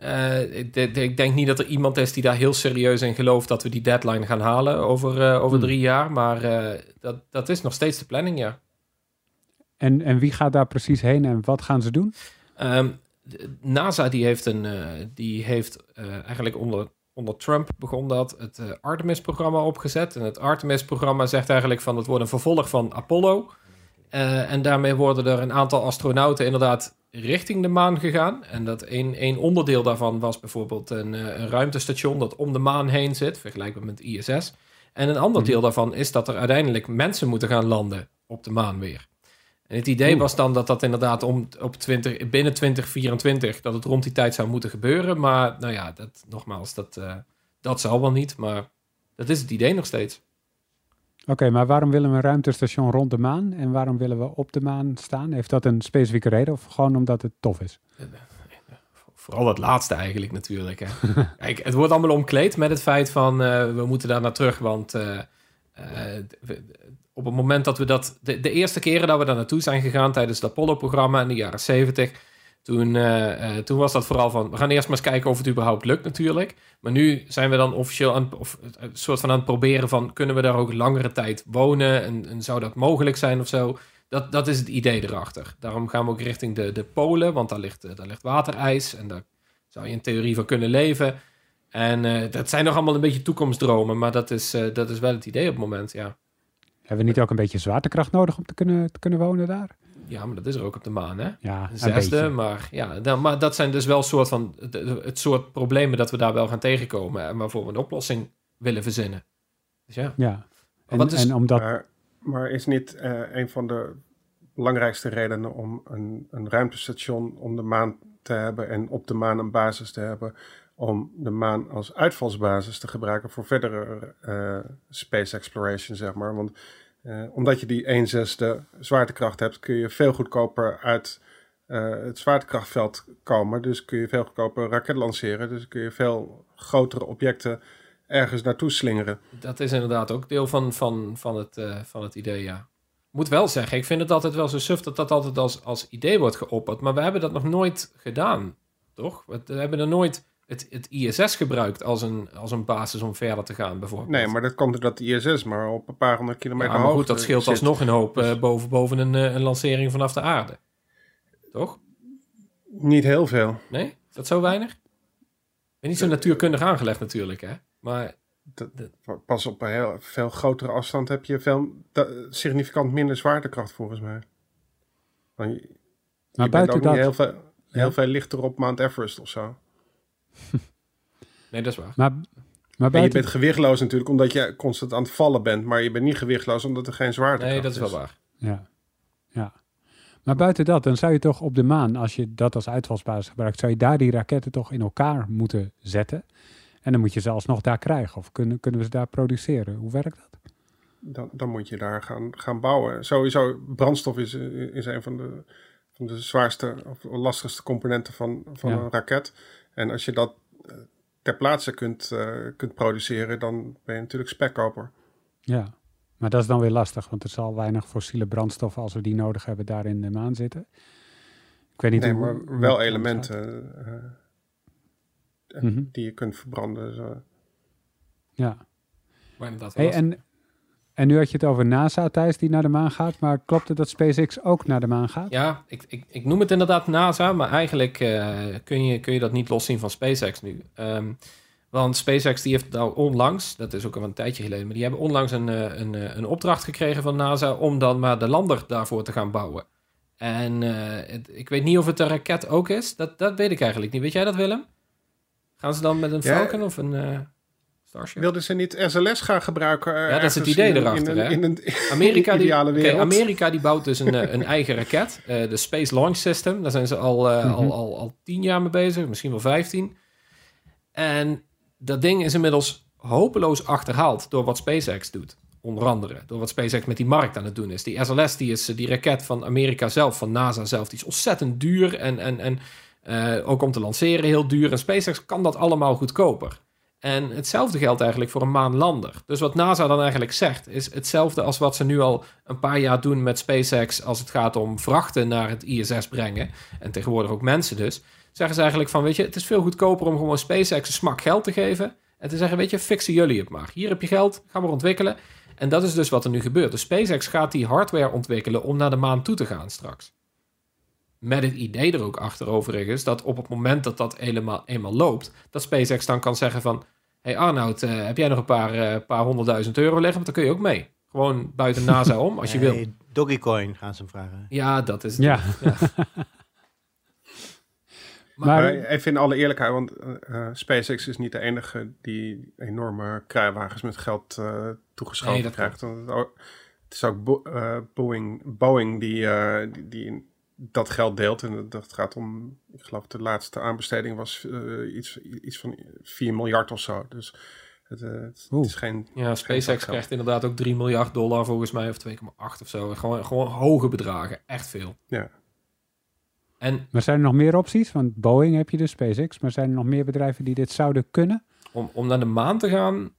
Eh, ik, denk niet dat er iemand is die daar heel serieus in gelooft dat we die deadline gaan halen over, eh, over Hmm. drie jaar. Maar eh, dat, dat is nog steeds de planning, ja. En, en wie gaat daar precies heen en wat gaan ze doen? Ehm, de- NASA die heeft, een, die heeft eigenlijk onder, onder Trump begon dat het Artemis-programma opgezet. En het Artemis-programma zegt eigenlijk van het wordt een vervolg van Apollo. En daarmee worden er een aantal astronauten inderdaad richting de maan gegaan. En dat een, een onderdeel daarvan was bijvoorbeeld een, eh, een ruimtestation dat om de maan heen zit, vergelijkbaar met ISS. En een ander Mhm. deel daarvan is dat er uiteindelijk mensen moeten gaan landen op de maan weer. En het idee was dan dat dat inderdaad om, op 20, binnen 2024, dat het rond die tijd zou moeten gebeuren. Maar nou ja, dat, nogmaals, dat, eh, dat zal wel niet. Maar dat is het idee nog steeds. Oké, maar waarom willen we een ruimtestation rond de maan en waarom willen we op de maan staan? Heeft dat een specifieke reden of gewoon omdat het tof is? Vooral dat laatste eigenlijk natuurlijk. Hè. Kijk, het wordt allemaal omkleed met het feit van eh, we moeten daar naar terug. Want eh, eh, we- op het moment dat we dat... De, de eerste keren dat we daar naartoe zijn gegaan tijdens het Apollo-programma in de jaren 70... Toen, eh, eh, toen was dat vooral van, we gaan eerst maar eens kijken of het überhaupt lukt natuurlijk. Maar nu zijn we dan officieel aan, of een soort van aan het proberen van, kunnen we daar ook langere tijd wonen? En, zou dat mogelijk zijn of zo? Dat, dat is het idee erachter. Daarom gaan we ook richting de, de polen, want daar ligt, eh, daar ligt waterijs en daar zou je in theorie van kunnen leven. En eh, dat zijn nog allemaal een beetje toekomstdromen, maar dat is, eh, dat is wel het idee op het moment, ja. Hebben we niet ook een beetje zwaartekracht nodig om te kunnen, te kunnen wonen daar? Ja, maar dat is er ook op de maan, hè? Ja, Een zesde, maar ja, dan, maar dat zijn dus wel soort van het, soort problemen dat we daar wel gaan tegenkomen en waarvoor we een oplossing willen verzinnen. Dus ja, Ja. En, Wat is- en omdat... Maar, maar is niet eh, een van de belangrijkste redenen om een, een ruimtestation om de maan te hebben en op de maan een basis te hebben, om de maan als uitvalsbasis te gebruiken voor verdere eh, space exploration, zeg maar. Want eh, omdat je die 1 zesde zwaartekracht hebt, kun je veel goedkoper uit eh, het zwaartekrachtveld komen. Dus kun je veel goedkoper raket lanceren. Dus kun je veel grotere objecten ergens naartoe slingeren. dat is inderdaad ook deel van, van, van, het, eh, van het idee, ja. Moet wel zeggen, ik vind het altijd wel zo suf dat dat altijd als, als idee wordt geopperd. Maar we hebben dat nog nooit gedaan, toch? We, we hebben er nooit het, het ISS gebruikt als een, als een basis om verder te gaan, bijvoorbeeld. Nee, maar dat komt doordat de ISS maar op een paar honderd Ja, kilometer maar goed, dat scheelt zit. alsnog een hoop eh, boven, boven een, eh, een lancering vanaf de aarde. Toch? Niet heel veel. Nee? Is dat zo weinig? Ik ben niet zo natuurkundig aangelegd natuurlijk, hè? Maar Dat, pas op een heel veel grotere afstand heb je veel, da- significant minder zwaartekracht volgens mij. Want je, je Maar bent buiten ook dat... niet heel veel, heel Ja. veel lichter op Mount Everest of zo. nee, dat is waar. Maar, maar je bent gewichtloos natuurlijk omdat je constant aan het vallen bent. Maar je bent niet gewichtloos omdat er geen zwaartekracht Nee, dat is wel waar. Ja. ja. Maar buiten dat, dan zou je toch op de maan, als je dat als uitvalsbasis gebruikt, zou je daar die raketten toch in elkaar moeten zetten. En dan moet je ze alsnog daar krijgen. Of kunnen, kunnen we ze daar produceren? Hoe werkt dat? Dan, dan moet je daar gaan, gaan bouwen. Sowieso, brandstof is, is een van de, van de zwaarste of lastigste componenten van, van Ja. een raket. En als je dat eh, ter plaatse kunt, eh, kunt produceren, dan ben je natuurlijk spekkoper. Ja. Maar dat is dan weer lastig, want er zal weinig fossiele brandstoffen als we die nodig hebben daar in de maan zitten. Ik weet niet Nee, hoe- maar hoe wel elementen eh, Mhm. die je kunt verbranden. Zo. Ja. Maar inderdaad, Hey, en, en nu had je het over NASA, Thijs, die naar de maan gaat. Maar klopt het dat SpaceX ook naar de maan gaat? Ja, ik, ik, ik noem het inderdaad NASA, maar eigenlijk eh, kun, je, kun je dat niet loszien van SpaceX nu. Ehm, want SpaceX die heeft nou onlangs, dat is ook al een tijdje geleden, maar die hebben onlangs een, eh, een, eh, een opdracht gekregen van NASA om dan maar de lander daarvoor te gaan bouwen. En eh, het- ik weet niet of het een raket ook is, dat, dat weet ik eigenlijk niet. Weet jij dat Willem? Gaan ze dan met een Ja. Falcon of een eh, Starship? Wilden ze niet SLS gaan gebruiken? eh, Ja, dat is het idee in erachter, In hè? in een, Amerika, die, ideale oké, wereld. Amerika die bouwt dus een, eh, een eigen raket. eh, de Space Launch System. Daar zijn ze al, eh, Mhm. al, al, al tien jaar mee bezig. Misschien wel vijftien. En dat ding is inmiddels hopeloos achterhaald door wat SpaceX doet. Onder andere. Door wat SpaceX met die markt aan het doen is. Die SLS, die is die raket van Amerika zelf, van NASA zelf. Die is ontzettend duur. En, en, en ook om te lanceren heel duur. En SpaceX kan dat allemaal goedkoper. En hetzelfde geldt eigenlijk voor een maanlander. Dus wat NASA dan eigenlijk zegt, is hetzelfde als wat ze nu al een paar jaar doen met SpaceX als het gaat om vrachten naar het ISS brengen. En tegenwoordig ook mensen dus. Zeggen ze eigenlijk van, weet je, het is veel goedkoper om gewoon SpaceX een smak geld te geven. En te zeggen, weet je, fixen jullie het maar. Hier heb je geld, ga maar ontwikkelen. En dat is dus wat er nu gebeurt. Dus SpaceX gaat die hardware ontwikkelen om naar de maan toe te gaan straks. Met het idee er ook achter overigens dat op het moment dat dat helemaal, eenmaal loopt, dat SpaceX dan kan zeggen van, hey Arnoud, eh, heb jij nog een paar, eh, paar honderdduizend euro liggen? Want dan kun je ook mee. Gewoon buiten NASA om, als je wil. Dogecoin gaan ze hem vragen. Ja, dat is het. Ja. Maar, Maar- Maar even in alle eerlijkheid, want eh, SpaceX is niet de enige die enorme kruiwagens met geld eh toegeschoven Nee, dat krijgt. Want het is ook Bo- eh, Boeing, Boeing die, eh, die, die dat geld deelt. En dat- gaat om, ik geloof de laatste aanbesteding was eh, iets, iets van 4 miljard of zo. Dus het, eh, het, is geen... ja, SpaceX krijgt inderdaad ook 3 miljard dollar volgens mij, of 2,8 of zo. Gewoon, gewoon hoge bedragen, echt veel. Ja. En Maar zijn er nog meer opties? Want Boeing heb je dus, SpaceX. Maar zijn er nog meer bedrijven die dit zouden kunnen? om, om naar de maan te gaan,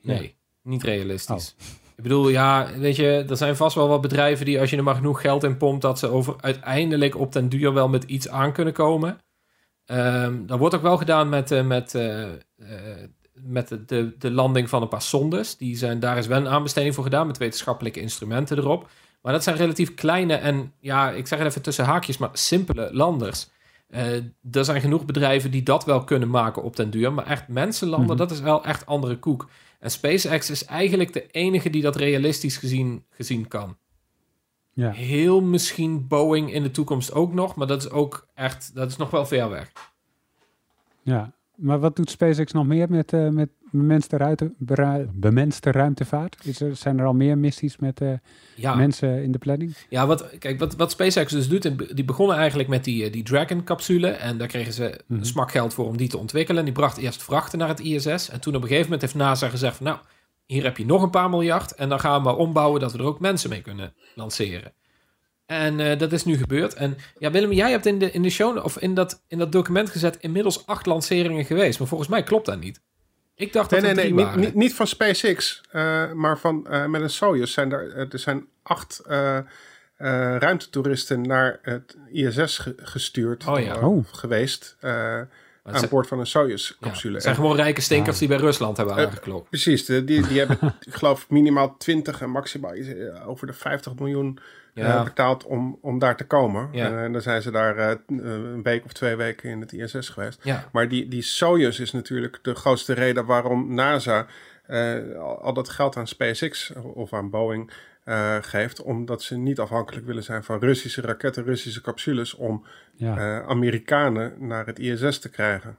nee, niet realistisch. Ik bedoel, ja, weet je, er zijn vast wel wat bedrijven die als je er maar genoeg geld in pompt, dat ze over uiteindelijk op den duur wel met iets aan kunnen komen. Ehm dat wordt ook wel gedaan met, eh, met, eh, eh, met de, de, de landing van een paar sondes. Die zijn, daar is wel een aanbesteding voor gedaan met wetenschappelijke instrumenten erop. Maar dat zijn relatief kleine en, ja, ik zeg het even tussen haakjes, maar simpele landers. Er zijn genoeg bedrijven die dat wel kunnen maken op den duur. Maar echt mensenlanden, Mhm. dat is wel echt andere koek. En SpaceX is eigenlijk de enige die dat realistisch gezien, gezien kan. Ja. Heel misschien Boeing in de toekomst ook nog, maar dat is ook echt, dat is nog wel ver weg. ja. Maar wat doet SpaceX nog meer met, eh, met bemenste, ruimte, bera- bemenste ruimtevaart? Is er, zijn er al meer missies met eh, Ja, mensen in de planning? ja wat, kijk, wat, wat SpaceX dus doet, die begonnen eigenlijk met die, eh, die Dragon-capsule. En daar kregen ze een smak geld voor om die te ontwikkelen. En die bracht eerst vrachten naar het ISS. En toen op een gegeven moment heeft NASA gezegd van, nou, hier heb je nog een paar miljard. En dan gaan we maar ombouwen dat we er ook mensen mee kunnen lanceren. En eh, dat is nu gebeurd. En ja, Willem, jij hebt in de, in de show, of in dat, in dat document gezet, inmiddels acht lanceringen geweest. Maar volgens mij klopt dat niet. Ik dacht Nee, dat nee, er nee, drie niet, waren. niet, niet van SpaceX, eh, maar van, eh, met een Soyuz zijn er, eh, er zijn acht eh, eh, ruimtetoeristen naar het ISS ge- gestuurd Oh ja. Oh. geweest eh, aan zijn- boord van een ja, Soyuz-capsule. het zijn gewoon rijke stinkers die bij Rusland hebben aangeklopt. Precies, die, die hebben, ik geloof, minimaal 20 en maximaal over de 50 miljoen Ja. betaald om, om daar te komen. Ja. En dan zijn ze daar eh, een week of twee weken in het ISS geweest. Ja, Maar die, die Soyuz is natuurlijk de grootste reden waarom NASA eh, al, dat geld aan SpaceX of aan Boeing eh, geeft. Omdat ze niet afhankelijk willen zijn van Russische raketten, Russische capsules om Ja. eh, Amerikanen naar het ISS te krijgen.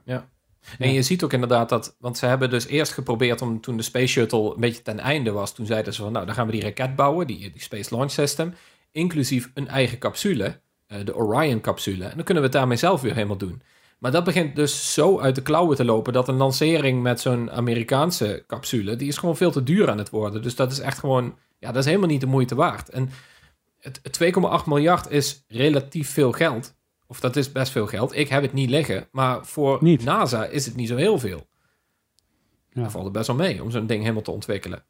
En je ziet ook inderdaad dat, want ze hebben dus eerst geprobeerd om toen de Space Shuttle een beetje ten einde was, toen zeiden ze van nou, dan gaan we die raket bouwen, die, die Space Launch System, inclusief een eigen capsule, eh, de Orion-capsule. En dan kunnen we het daarmee zelf weer helemaal doen. Maar dat begint dus zo uit de klauwen te lopen dat een lancering met zo'n Amerikaanse capsule, die is gewoon veel te duur aan het worden. Dus dat is echt gewoon, ja, dat is helemaal niet de moeite waard. En het, het 2,8 miljard is relatief veel geld. Of dat is best veel geld. Ik heb het niet liggen. Maar voor Niet. NASA is het niet zo heel veel. Ja. Daar valt het best wel mee om zo'n ding helemaal te ontwikkelen.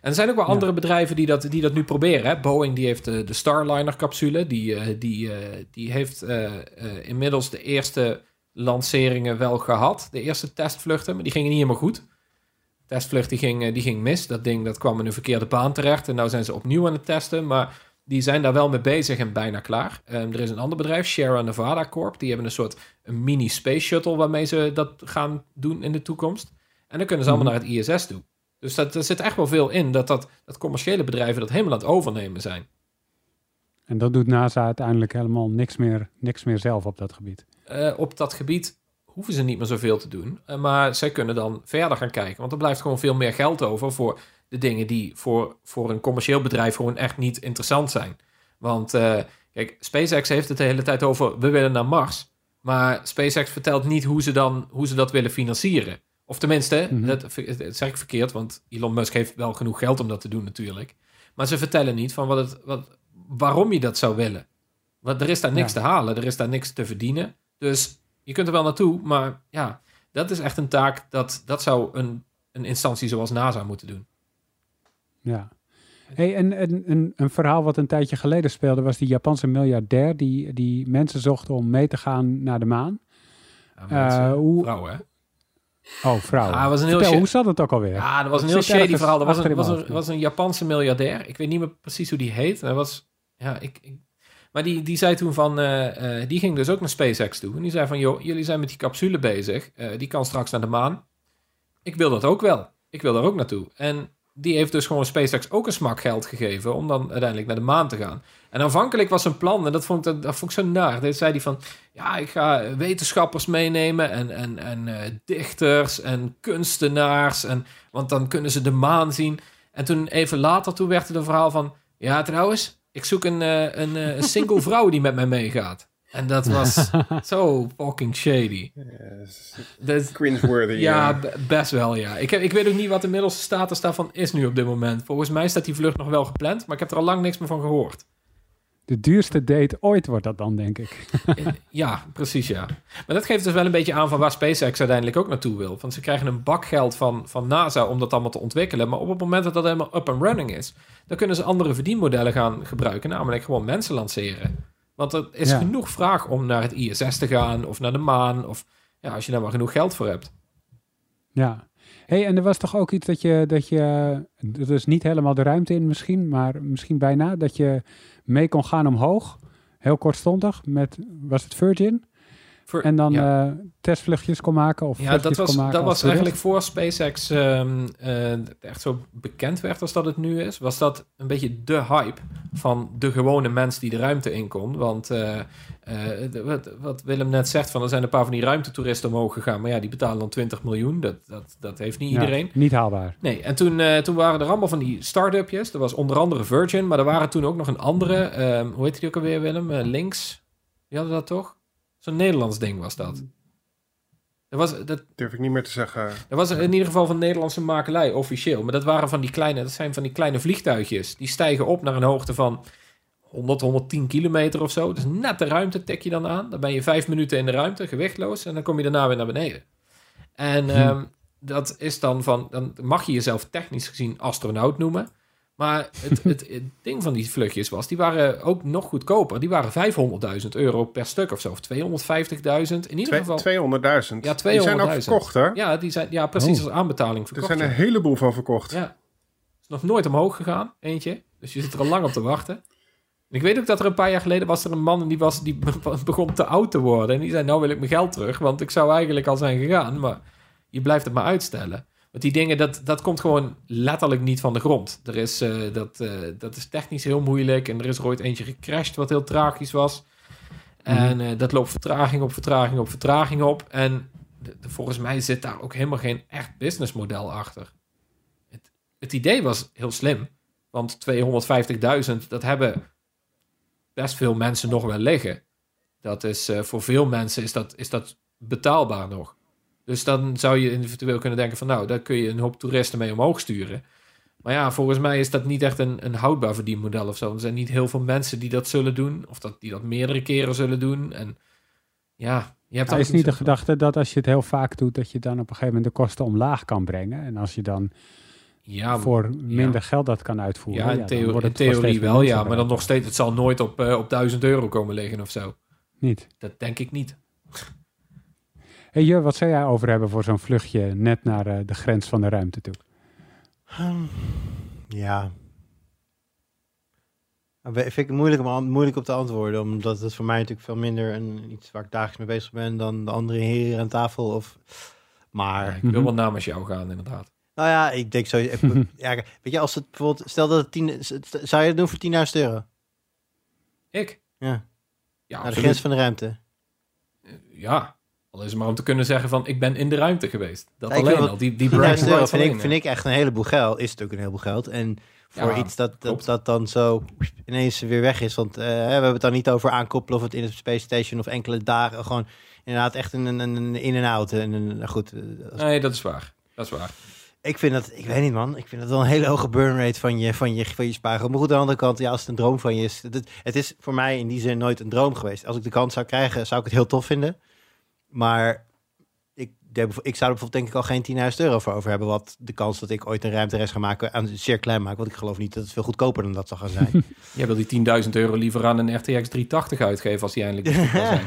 En er zijn ook wel Ja. andere bedrijven die dat, die dat nu proberen. Hè? Boeing die heeft de, de Starliner-capsule. Die, eh, die, eh, die heeft eh, eh, inmiddels de eerste lanceringen wel gehad. De eerste testvluchten, maar die gingen niet helemaal goed. De testvlucht die ging, eh, die ging mis. Dat ding dat kwam in een verkeerde baan terecht. En nu zijn ze opnieuw aan het testen. Maar die zijn daar wel mee bezig en bijna klaar. Ehm, er is een ander bedrijf, Sierra Nevada Corp. Die hebben een soort een mini space shuttle waarmee ze dat gaan doen in de toekomst. En dan kunnen ze allemaal naar het ISS toe. Dus dat, er zit echt wel veel in dat, dat, dat commerciële bedrijven dat helemaal aan het overnemen zijn. En dat doet NASA uiteindelijk helemaal niks meer, niks meer zelf op dat gebied. Eh, op dat gebied hoeven ze niet meer zoveel te doen. Eh, maar zij kunnen dan verder gaan kijken. Want er blijft gewoon veel meer geld over voor de dingen die voor, voor een commercieel bedrijf gewoon echt niet interessant zijn. Want eh, kijk, SpaceX heeft het de hele tijd over we willen naar Mars. Maar SpaceX vertelt niet hoe ze, dan, hoe ze dat willen financieren. Of tenminste, Mhm. dat, dat zeg ik verkeerd, want Elon Musk heeft wel genoeg geld om dat te doen natuurlijk. Maar ze vertellen niet van wat het, wat, waarom je dat zou willen. Want er is daar niks Ja. te halen, er is daar niks te verdienen. Dus je kunt er wel naartoe, maar ja, dat is echt een taak dat, dat zou een, een instantie zoals NASA moeten doen. Ja. Hey, en, en, en een verhaal wat een tijdje geleden speelde was die Japanse miljardair die, die mensen zocht om mee te gaan naar de maan. Ja, mensen, Eh, hoe- vrouwen, hè? Oh, vrouw. Ah, was een heel Vertel, hoe zat het ook alweer? Ja, dat was een heel shady verhaal. Er was een, was, een, hoofd, was een Japanse miljardair. Ik weet niet meer precies hoe die heet. Hij was, ja, ik, ik- maar die, die zei toen van, eh, eh, die ging dus ook naar SpaceX toe. En die zei van, joh, jullie zijn met die capsule bezig. Eh, die kan straks naar de maan. Ik wil dat ook wel. Ik wil daar ook naartoe. En die heeft dus gewoon SpaceX ook een smak geld gegeven om dan uiteindelijk naar de maan te gaan. En aanvankelijk was zijn plan, en dat vond ik, dat vond ik zo naar. Dit zei hij van, ja, ik ga wetenschappers meenemen en, en, en eh, dichters en kunstenaars. En, want dan kunnen ze de maan zien. En toen even later, toen werd het een verhaal van, ja trouwens, ik zoek een, eh, een, eh, een single vrouw die met mij meegaat. En dat was zo fucking shady. Yes. Dat, Cringeworthy. ja, best wel, ja. Ik, heb, ik weet ook niet wat de middelste status daarvan is nu op dit moment. Volgens mij staat die vlucht nog wel gepland, maar ik heb er al lang niks meer van gehoord. De duurste date ooit wordt dat dan, denk ik. Ja, precies, ja. Maar dat geeft dus wel een beetje aan van waar SpaceX uiteindelijk ook naartoe wil. Want ze krijgen een bak geld van, van NASA om dat allemaal te ontwikkelen. Maar op het moment dat dat helemaal up and running is, dan kunnen ze andere verdienmodellen gaan gebruiken. Namelijk gewoon mensen lanceren. Want er is Ja. genoeg vraag om naar het ISS te gaan of naar de maan. Of ja, als je daar maar genoeg geld voor hebt. Ja. hey, en er was toch ook iets dat je, dat je, dus niet helemaal de ruimte in misschien, maar misschien bijna, dat je mee kon gaan omhoog, heel kortstondig, met, was het Virgin? En dan ja. eh, testvluchtjes kon maken of Ja, dat was, kon maken dat was eigenlijk voor SpaceX ehm, eh, echt zo bekend werd als dat het nu is. Was dat een beetje de hype van de gewone mens die de ruimte in kon. Want eh, wat, wat Willem net zegt, van er zijn een paar van die ruimtetoeristen omhoog gegaan. Maar ja, die betalen dan 20 miljoen. Dat, dat, dat heeft niet Ja, iedereen. niet haalbaar. Nee, en toen, toen waren er allemaal van die start-upjes. Er was onder andere Virgin, maar er waren toen ook nog een andere. ehm, hoe heet die ook alweer, Willem? Links. Die hadden dat toch? Zo'n Nederlands ding was dat. Er was, dat, Durf ik niet meer te zeggen. dat was in ieder geval van Nederlandse makelij, officieel. Maar dat waren van die kleine, dat zijn van die kleine vliegtuigjes. Die stijgen op naar een hoogte van 100, 110 kilometer of zo. Dus net de ruimte tik je dan aan. Dan ben je vijf minuten in de ruimte, gewichtloos. En dan kom je daarna weer naar beneden. En ehm, dat is dan van, dan mag je jezelf technisch gezien astronaut noemen. Maar het, het, het ding van die vluchtjes was, die waren ook nog goedkoper. Die waren 500.000 euro per stuk of zo. Of 250.000. In ieder geval. Twee- 200.000. Ja, Die zijn ook 200.000. verkocht, hè? Ja, die zijn, ja precies Oh. als aanbetaling Er verkocht. zijn ja. een heleboel van verkocht. Ja. Is nog nooit omhoog gegaan, eentje. Dus je zit er al lang op te wachten. En ik weet ook dat er een paar jaar geleden was er een man en die, was, die be- begon te oud te worden. En die zei, nou wil ik mijn geld terug, want ik zou eigenlijk al zijn gegaan. Maar je blijft het maar uitstellen. Want die dingen, dat, dat komt gewoon letterlijk niet van de grond. Er is, eh, dat, eh, dat is technisch heel moeilijk. En er is er ooit eentje gecrashed wat heel tragisch was. En eh, dat loopt vertraging op vertraging op vertraging op. En de- de- volgens mij zit daar ook helemaal geen echt businessmodel achter. Het, het idee was heel slim. Want 250.000, dat hebben best veel mensen nog wel liggen. Dat is, voor veel mensen is dat, is dat betaalbaar nog. Dus dan zou je eventueel kunnen denken van... nou, daar kun je een hoop toeristen mee omhoog sturen. Maar ja, volgens mij is dat niet echt een, een houdbaar verdienmodel of zo. Er zijn niet heel veel mensen die dat zullen doen. Of dat, die dat meerdere keren zullen doen. En ja, je hebt daar is niet de gedachte dat als je het heel vaak doet, dat je dan op een gegeven moment de kosten omlaag kan brengen. En als je dan Ja, voor minder ja. geld dat kan uitvoeren. ja, in, theo- steeds theorie wel, ja. Maar dan nog steeds, het zal nooit op, eh, op 1000 euro komen liggen of zo. Niet. Dat denk ik niet. Hey Jur, wat zou jij over hebben voor zo'n vluchtje net naar eh, de grens van de ruimte toe? Hm, Ja. Nou, Vind ik moeilijk, om, moeilijk op te antwoorden, omdat het voor mij natuurlijk veel minder een, iets waar ik dagelijks mee bezig ben dan de andere heren aan tafel. Of, maar, Ja, ik wil wel namens jou gaan, inderdaad. nou ja, ik denk zo. ik- ja, weet je, als het bijvoorbeeld, stel dat het 10, zou je het doen voor 10.000 euro? Ik? Ja, Ja, naar de grens van de ruimte. Ja, al is het maar om te kunnen zeggen van ik ben in de ruimte geweest. Dat Ja, alleen al, die, die 10.000 bragging euro rights vind ik, vind ik echt een heleboel geld. Is het ook een heleboel geld. En voor Ja, iets dat, dat, dat dan zo ineens weer weg is. Want eh, we hebben het dan niet over aankoppelen of het in het Space Station of enkele dagen. Gewoon inderdaad echt een, een, een in- en out. En een, goed, eh, als- Nee, dat is waar. Dat is waar. ik vind dat, ik weet niet man, ik vind dat wel een hele hoge burn rate van je, van je, van je spaargeld. Maar goed, aan de andere kant, ja, als het een droom van je is. Het, het is voor mij in die zin nooit een droom geweest. Als ik de kans zou krijgen, zou ik het heel tof vinden. Maar ik, ik zou er bijvoorbeeld denk ik al geen 10.000 euro voor over hebben. Wat de kans dat ik ooit een ruimtereis ga maken aan zeer klein maken. Want ik geloof niet dat het veel goedkoper dan dat zal gaan zijn. Jij wil die 10.000 euro liever aan een RTX 380 uitgeven als die eindelijk zijn.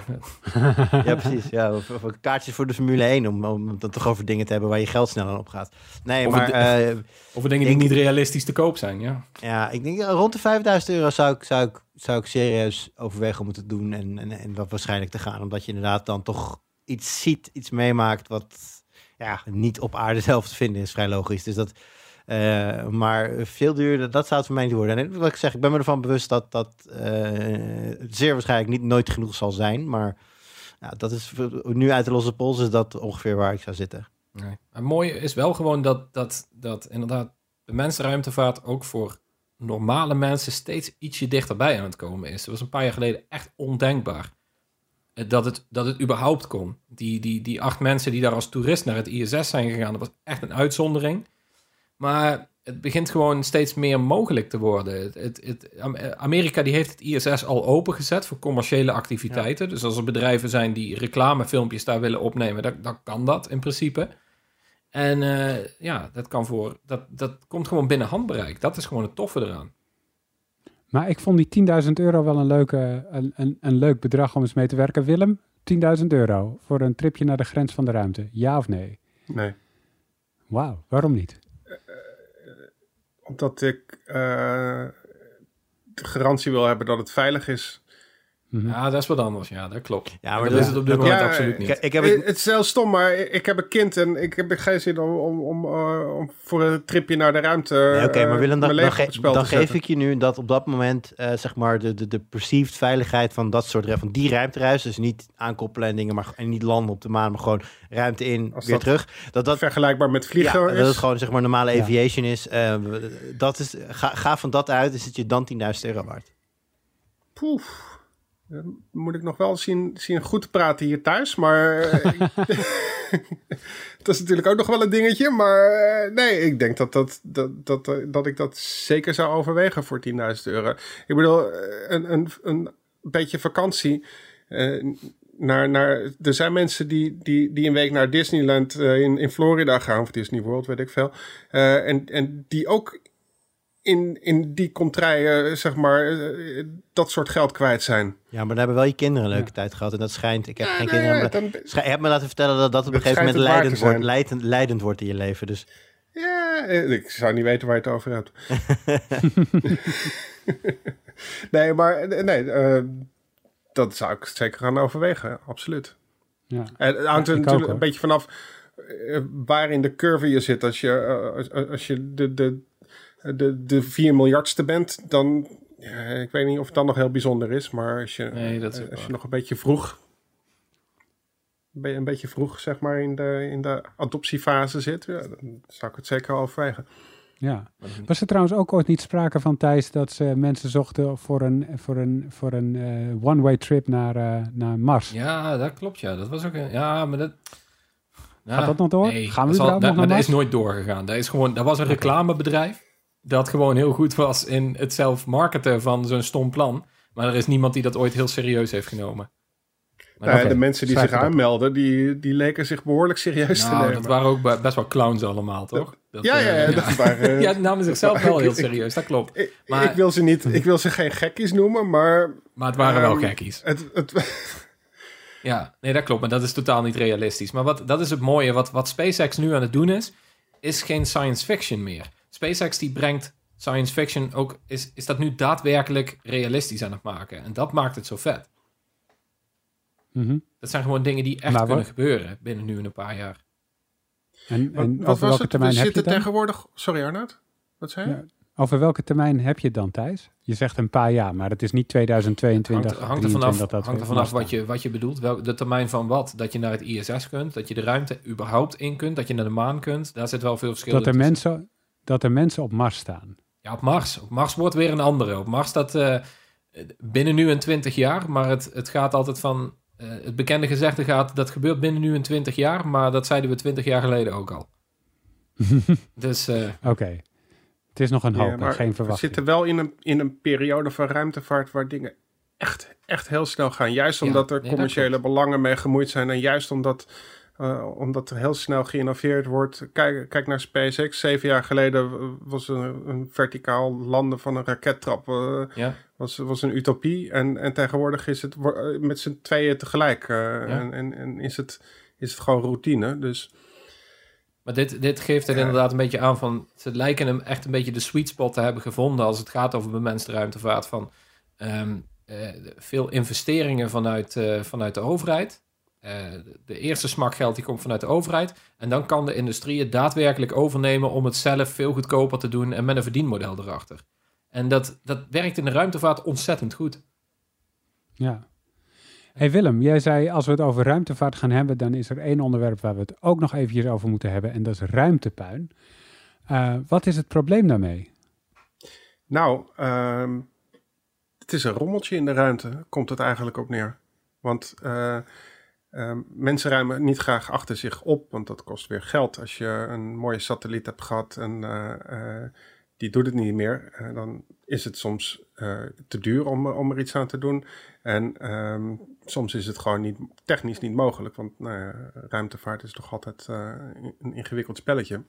ja, precies. Ja, of, of kaartjes voor de Formule 1 om, om dan toch over dingen te hebben waar je geld sneller op gaat. Nee, Of maar het- eh, Of dingen die niet realistisch te koop zijn, ja. Ja, ik denk rond de 5000 euro zou ik, zou ik, zou ik serieus overwegen om het te doen en, en, en wat waarschijnlijk te gaan. Omdat je inderdaad dan toch iets ziet, iets meemaakt wat ja, niet op aarde zelf te vinden is, vrij logisch. Dus dat, eh, maar veel duurder, dat zou het voor mij niet worden. En wat ik zeg, ik ben me ervan bewust dat dat eh, zeer waarschijnlijk niet nooit genoeg zal zijn. Maar ja, dat is nu uit de losse pols is dat ongeveer waar ik zou zitten. Nee. Het mooie is wel gewoon dat, dat, dat inderdaad de mensenruimtevaart ook voor normale mensen steeds ietsje dichterbij aan het komen is. Dat was een paar jaar geleden echt ondenkbaar. Dat het, dat het überhaupt kon. Die, die, die acht mensen die daar als toerist naar het ISS zijn gegaan, dat was echt een uitzondering. Maar het begint gewoon steeds meer mogelijk te worden. Het, het, het- Am- Amerika die heeft het ISS al opengezet voor commerciële activiteiten. Dus als er bedrijven zijn die reclamefilmpjes daar willen opnemen, dan, dan kan dat in principe. En eh, ja, dat, kan voor, dat, dat komt gewoon binnen handbereik. Dat is gewoon het toffe eraan. Maar ik vond die 10.000 euro wel een, leuke, een, een, een leuk bedrag om eens mee te werken. Willem, 10.000 euro voor een tripje naar de grens van de ruimte. Ja of nee? Nee. Wauw, waarom niet? Omdat ik eh, de garantie wil hebben dat het veilig is. Mhm. Ja, dat is wat anders. Ja, dat klopt. Ja, maar dat dat- is het op dit moment Ja, absoluut niet. Ik, ik heb Het, is heel stom, maar ik heb een kind en ik heb geen zin om, om, om, eh, om voor een tripje naar de ruimte. Nee, Oké, eh, maar Willem, dan, dan, ge- geef ik je nu dat op dat moment, eh, zeg maar, de, de, de perceived veiligheid van dat soort van die ruimtereis, dus niet aankoppelen en dingen, maar en niet landen op de maan, maar gewoon ruimte in, Als weer dat terug. Dat dat vergelijkbaar met vliegen ja, is. dat het gewoon zeg maar normale Ja. aviation is. eh, dat is ga, ga van dat uit, is het je dan 10.000 euro waard. Poef. Dan moet ik nog wel zien, zien goed praten hier thuis, maar eh, dat is natuurlijk ook nog wel een dingetje. Maar eh, nee, ik denk dat, dat, dat, dat, eh, dat ik dat zeker zou overwegen voor 10.000 euro. Ik bedoel, een, een, een beetje vakantie. naar, naar, er zijn mensen die, die, die een week naar Disneyland in, in Florida gaan, of Disney World, weet ik veel. En, en die ook in, in die contraien, zeg maar, eh, dat soort geld kwijt zijn. Ja, maar daar hebben wel je kinderen een leuke tijd gehad. En dat schijnt, ik heb geen nee, kinderen, maar dan- schij- je hebt me laten vertellen dat dat op een gegeven moment leidend wordt, leidend, leidend wordt in je leven. Dus Ja, eh, ik zou niet weten waar je het over hebt. nee, maar eh, nee, eh, dat zou ik zeker gaan overwegen, absoluut. Ja. En het hangt er ook, natuurlijk een beetje vanaf eh, waar in de curve je zit. Als je, eh, als, als je de, de, de, de 4 miljardste bent, dan... Ja, ik weet niet of het dan nog heel bijzonder is, maar als je, Nee, dat als je nog een beetje vroeg... een be- Een beetje vroeg, zeg maar, in de, in de adoptiefase zit, ja, dan zou ik het zeker overwegen. Ja. Was er trouwens ook ooit niet sprake van, Thijs, dat ze mensen zochten voor een, voor een, voor een eh, one-way trip naar, eh, naar Mars? Ja, dat klopt. Ja, dat was ook. Een, ja, maar dat. Ja, Gaat dat nog door? Nee, Gaan we dat, zal- dat, nog maar naar dat is nooit doorgegaan. Dat, is gewoon, dat was een reclamebedrijf dat gewoon heel goed was in het zelf marketen van zo'n stom plan. Maar er is niemand die dat ooit heel serieus heeft genomen. Nou, de mensen die zich aanmelden, die, die leken zich behoorlijk serieus te nou, nemen. dat waren ook be- best wel clowns allemaal, toch? Dat, Ja, ja, ja, eh, dat waren... ja, namen zichzelf wel heel serieus, dat klopt. Ik, Maar- ik wil ze niet, ik wil ze geen gekkies noemen, maar Maar het waren wel Ehm, gekkies. het, het, Ja, nee, dat klopt, maar dat is totaal niet realistisch. Maar wat, dat is het mooie, wat, wat SpaceX nu aan het doen is, is geen science fiction meer. SpaceX die brengt science fiction ook, is, is dat nu daadwerkelijk realistisch aan het maken. En dat maakt het zo vet. Mhm. Dat zijn gewoon dingen die echt Maar kunnen wat- gebeuren binnen nu en een paar jaar. En, en wat over was welke termijn heb je dan? tegenwoordig... Sorry Arnoud, wat zei je? Ja. Over welke termijn heb je het dan, Thijs? Je zegt een paar jaar, maar het is niet 2022, Hangt, hangt er vanaf, 23 dat hangt er vanaf wat, je, wat je bedoelt. Wel, de termijn van wat? Dat je naar het ISS kunt, dat je de ruimte überhaupt in kunt, dat je naar de maan kunt. Daar zit wel veel verschil Dat er, tussen. mensen, dat er mensen op Mars staan. Ja, op Mars. Op Mars wordt weer een andere. Op Mars dat eh, binnen nu en 20 jaar, maar het, het gaat altijd van. eh, het bekende gezegde gaat dat gebeurt binnen nu en 20 jaar, maar dat zeiden we 20 jaar geleden ook al. dus eh, Oké. Het is nog een hoop, Ja, maar geen we verwachting. zitten wel in een, in een periode van ruimtevaart waar dingen echt, echt heel snel gaan. Juist omdat er nee, commerciële belangen mee gemoeid zijn. En juist omdat, eh, omdat er heel snel geïnnoveerd wordt. Kijk, kijk naar SpaceX. Zeven jaar geleden was een, een verticaal landen van een rakettrap. ja, was, was een utopie. En, en tegenwoordig is het eh, met z'n tweeën tegelijk. en, en, en is, het, is het gewoon routine. Dus maar dit, dit geeft er Ja. inderdaad een beetje aan van. Ze lijken hem echt een beetje de sweet spot te hebben gevonden als het gaat over bemenste ruimtevaart. Van ehm, eh, veel investeringen vanuit, vanuit de overheid. Eh, de eerste smakgeld die komt vanuit de overheid. En dan kan de industrie het daadwerkelijk overnemen om het zelf veel goedkoper te doen en met een verdienmodel erachter. En dat, dat werkt in de ruimtevaart ontzettend goed. Ja. Hey Willem, jij zei als we het over ruimtevaart gaan hebben, dan is er één onderwerp waar we het ook nog eventjes over moeten hebben en dat is ruimtepuin. Eh, wat is het probleem daarmee? Nou, ehm, het is een rommeltje in de ruimte, komt het eigenlijk op neer. Want eh, ehm, mensen ruimen niet graag achter zich op, want dat kost weer geld. Als je een mooie satelliet hebt gehad en eh, eh, die doet het niet meer, eh, dan is het soms te duur om, om er iets aan te doen. En ehm, soms is het gewoon niet, technisch niet mogelijk, want nou ja, ruimtevaart is toch altijd een ingewikkeld spelletje.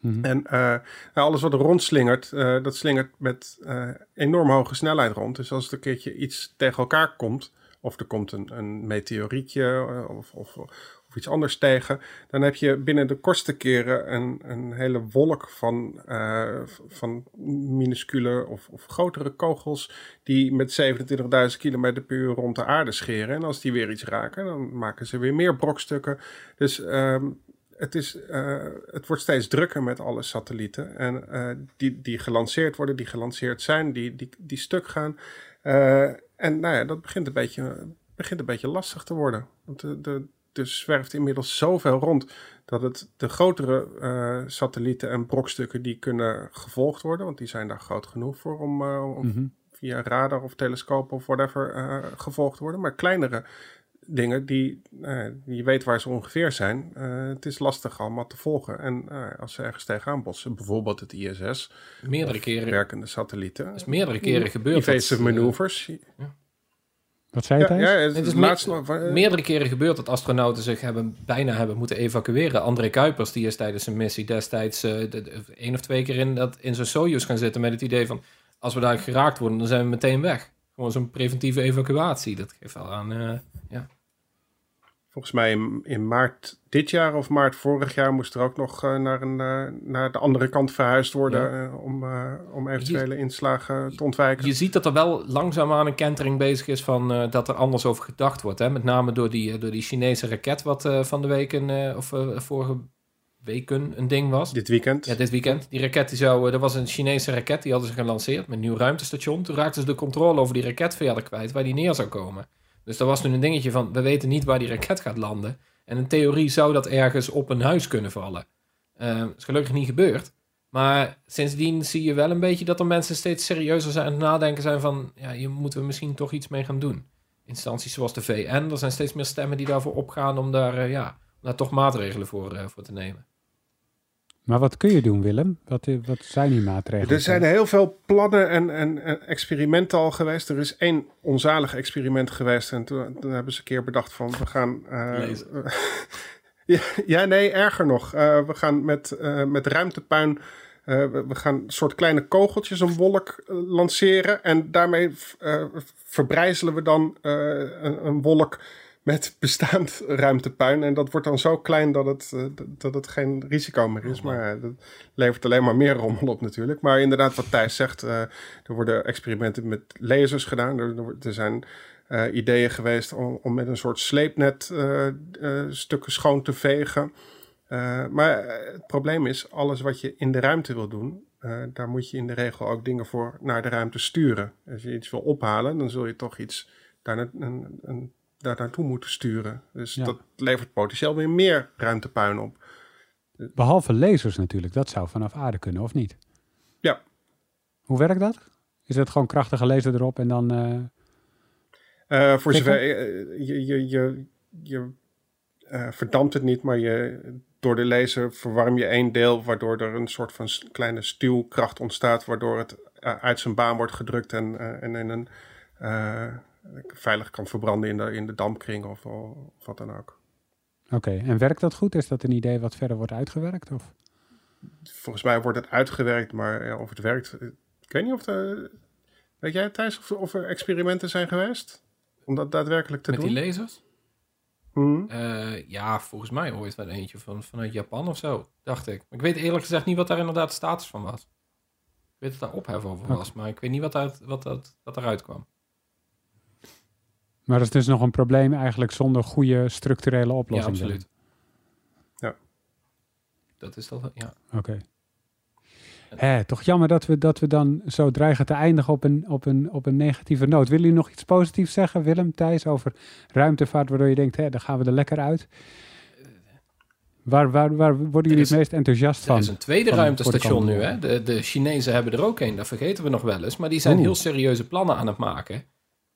Mhm. En nou, alles wat er rondslingert, dat slingert met enorm hoge snelheid rond. Dus als er een keertje iets tegen elkaar komt, of er komt een, een meteorietje eh, of, of, of iets anders tegen, dan heb je binnen de kortste keren een, een hele wolk van, eh, van minuscule of, of grotere kogels die met 27.000 km per uur rond de aarde scheren. En als die weer iets raken, dan maken ze weer meer brokstukken. Dus ehm, het, is, eh, het wordt steeds drukker met alle satellieten. En die, die gelanceerd worden, die gelanceerd zijn, die, die, die stuk gaan. En nou ja, dat begint een beetje, begint een beetje lastig te worden. Want de, de, er zwerft inmiddels zoveel rond dat het de grotere eh, satellieten en brokstukken die kunnen gevolgd worden, want die zijn daar groot genoeg voor om, eh, om Mhm. via radar of telescoop of whatever eh, gevolgd te worden. Maar kleinere dingen die eh, je weet waar ze ongeveer zijn, eh, het is lastig allemaal te volgen. En eh, als ze ergens tegenaan botsen, bijvoorbeeld het ISS, Meerdere of keren, werkende satellieten, is meerdere keren gebeurd. dat, evasive manoeuvres. Wat zei je, Ja, ja, het Het is nog. meerdere keren gebeurd dat astronauten zich hebben, bijna hebben moeten evacueren. André Kuipers, die is tijdens een missie destijds eh, de- de- één of twee keer in, dat, in zijn Soyuz gaan zitten met het idee van... als we daar geraakt worden, dan zijn we meteen weg. Gewoon zo'n preventieve evacuatie. Dat geeft wel aan... Volgens mij in, in maart dit jaar of maart vorig jaar moest er ook nog eh, naar, een, eh, naar de andere kant verhuisd worden eh, om, om eventuele inslagen te ontwijken. Je ziet dat er wel langzaamaan een kentering bezig is van dat er anders over gedacht wordt. Hè? Met name door die, door die Chinese raket wat van de week een, of vorige weken een ding was. Dit weekend. Ja, dit weekend. Die raket die zou, er was een Chinese raket, die hadden ze gelanceerd met een nieuw ruimtestation. Toen raakten ze de controle over die raket verder kwijt, waar die neer zou komen. Dus dat was nu een dingetje van, we weten niet waar die raket gaat landen. En in theorie zou dat ergens op een huis kunnen vallen. Eh is gelukkig niet gebeurd. Maar sindsdien zie je wel een beetje dat er mensen steeds serieuzer zijn aan het nadenken zijn van, ja, hier moeten we misschien toch iets mee gaan doen. Instanties zoals de VN, er zijn steeds meer stemmen die daarvoor opgaan om daar, eh, ja, daar toch maatregelen voor, eh, voor te nemen. Maar wat kun je doen, Willem? Wat, eh, wat zijn die maatregelen? Er zijn heel veel plannen en, en, en experimenten al geweest. Er is één onzalig experiment geweest. En toen, toen hebben ze een keer bedacht van we gaan... eh, Lezen. Ja, ja, nee, erger nog. Uh, we gaan met, uh, met ruimtepuin. Uh, we, we, gaan een soort kleine kogeltjes een wolk lanceren. En daarmee verbrijzelen we dan een, een, wolk met bestaand ruimtepuin. En dat wordt dan zo klein dat het, dat het geen risico meer is. Maar dat levert alleen maar meer rommel op natuurlijk. Maar inderdaad, wat Thijs zegt, er worden experimenten met lasers gedaan. Er, er zijn uh, ideeën geweest om, om, met een soort sleepnet uh, uh, stukken schoon te vegen. maar het probleem is, alles wat je in de ruimte wil doen, daar moet je in de regel ook dingen voor naar de ruimte sturen. Als je iets wil ophalen, dan zul je toch iets daar, een, een, daar naartoe moeten sturen. Dus ja. dat levert potentieel weer meer ruimtepuin op. Behalve lasers natuurlijk, dat zou vanaf aarde kunnen, of niet? Ja. Hoe werkt dat? Is het gewoon krachtige laser erop en dan uh, voor zover je, je, je, je uh, verdampt het niet, maar je, door de laser verwarm je één deel, waardoor er een soort van kleine stuwkracht ontstaat, waardoor het uit zijn baan wordt gedrukt en, en in een veilig kan verbranden in de, in de dampkring of, of wat dan ook. Oké, okay. en werkt dat goed? Is dat een idee wat verder wordt uitgewerkt? Of? Volgens mij wordt het uitgewerkt, maar ja, of het werkt. Ik weet niet of er. Weet jij, Thijs, of, of er experimenten zijn geweest? Om dat daadwerkelijk te Met doen? Met die lasers? Hmm. Uh, ja, volgens mij ooit wel eentje van, vanuit Japan of zo, dacht ik. Ik weet eerlijk gezegd niet wat daar inderdaad de status van was. Ik weet dat daar ophef over was, maar ik weet niet wat, daar, wat, dat, wat eruit kwam. Maar dat is dus nog een probleem eigenlijk zonder goede structurele oplossing. Ja, absoluut. Ja. Dat is dat, ja. Oké. Okay. Toch jammer dat we, dat we dan zo dreigen te eindigen op een, op, een, op een negatieve noot. Willen jullie nog iets positiefs zeggen, Willem, Thijs, over ruimtevaart, waardoor je denkt, hè, dan gaan we er lekker uit? Waar, waar, waar worden jullie is, het meest enthousiast van? Er is een tweede ruimtestation nu. Hè? De, de Chinezen hebben er ook een, dat vergeten we nog wel eens. Maar die zijn Oeh. heel serieuze plannen aan het maken.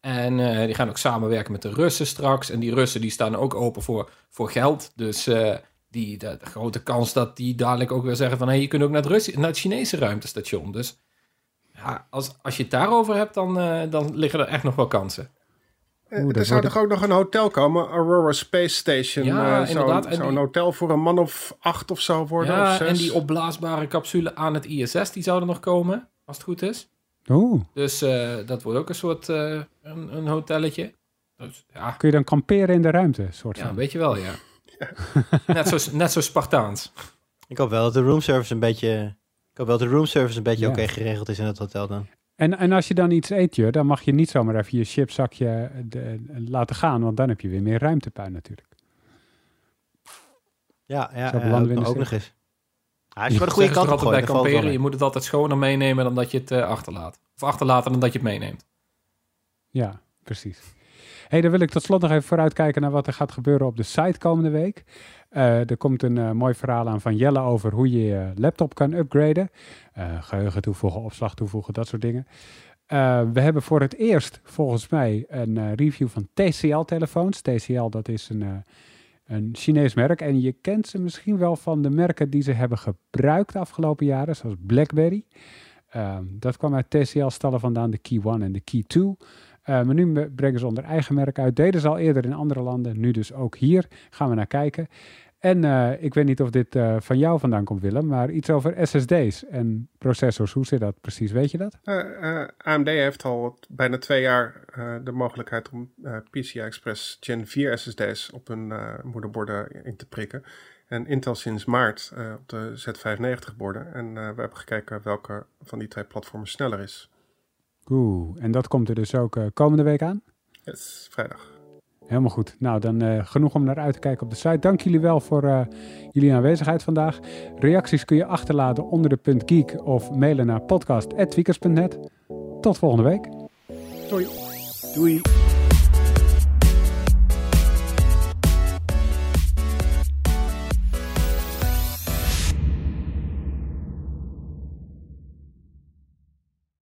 En uh, die gaan ook samenwerken met de Russen straks. En die Russen die staan ook open voor, voor geld. Dus uh, die, de, de, grote kans dat die dadelijk ook weer zeggen van... hé, hey, je kunt ook naar het, Russi naar het Chinese ruimtestation. Dus ja, als, als je het daarover hebt, dan, uh, dan liggen er echt nog wel kansen. Oeh, er zou toch ook nog een hotel komen? Aurora Space Station. Ja, uh, inderdaad. Zou, zou een hotel voor een man of acht of zo worden? Ja, of zes? en die opblaasbare capsule aan het ISS, die zouden nog komen, als het goed is. Oeh. Dus uh, dat wordt ook een soort uh, een, een, hotelletje. Dus, ja. Kun je dan kamperen in de ruimte? Soort ja, van. weet je wel, ja. ja. net, zo, net zo Spartaans. Ik hoop wel dat de roomservice een beetje... Ik hoop wel dat de roomservice een beetje ja. oké okay geregeld is in het hotel dan. En, en als je dan iets eet, joh, dan mag je niet zomaar even je chipzakje de, laten gaan, want dan heb je weer meer ruimtepuin natuurlijk. Ja, ja, ja ook, ook nog eens. Als je maar de goede kant op bij kamperen, je moet het altijd schoner meenemen dan dat je het uh, achterlaat. Of achterlaten dan dat je het meeneemt. Ja, precies. hey, dan wil ik tot slot nog even vooruitkijken naar wat er gaat gebeuren op de site komende week. Uh, er komt een uh, mooi verhaal aan van Jelle over hoe je je laptop kan upgraden. Uh, geheugen toevoegen, opslag toevoegen, dat soort dingen. we hebben voor het eerst volgens mij een review van TCL-telefoons. TCL, dat is een, een Chinees merk. En je kent ze misschien wel van de merken die ze hebben gebruikt de afgelopen jaren, zoals BlackBerry. dat kwam uit TCL-stallen vandaan, de Key 1 en de Key 2. Uh, maar nu brengen ze onder eigen merk uit. Deden ze al eerder in andere landen, nu dus ook hier. Gaan we naar kijken. En uh, ik weet niet of dit uh, van jou vandaan komt, Willem, maar iets over SSD's en processors. Hoe zit dat precies? Weet je dat? AMD heeft al bijna twee jaar de mogelijkheid om PCI Express Gen 4 SSD's op hun moederborden in te prikken. En Intel sinds maart op de Z590-borden. En we hebben gekeken welke van die twee platformen sneller is. Oeh, en dat komt er dus ook uh, komende week aan? Yes, vrijdag. Helemaal goed. Nou, dan uh, genoeg om naar uit te kijken op de site. Dank jullie wel voor uh, jullie aanwezigheid vandaag. Reacties kun je achterlaten onder de punt geek of mailen naar podcast.tweakers.net. Tot volgende week. Doei. Doei.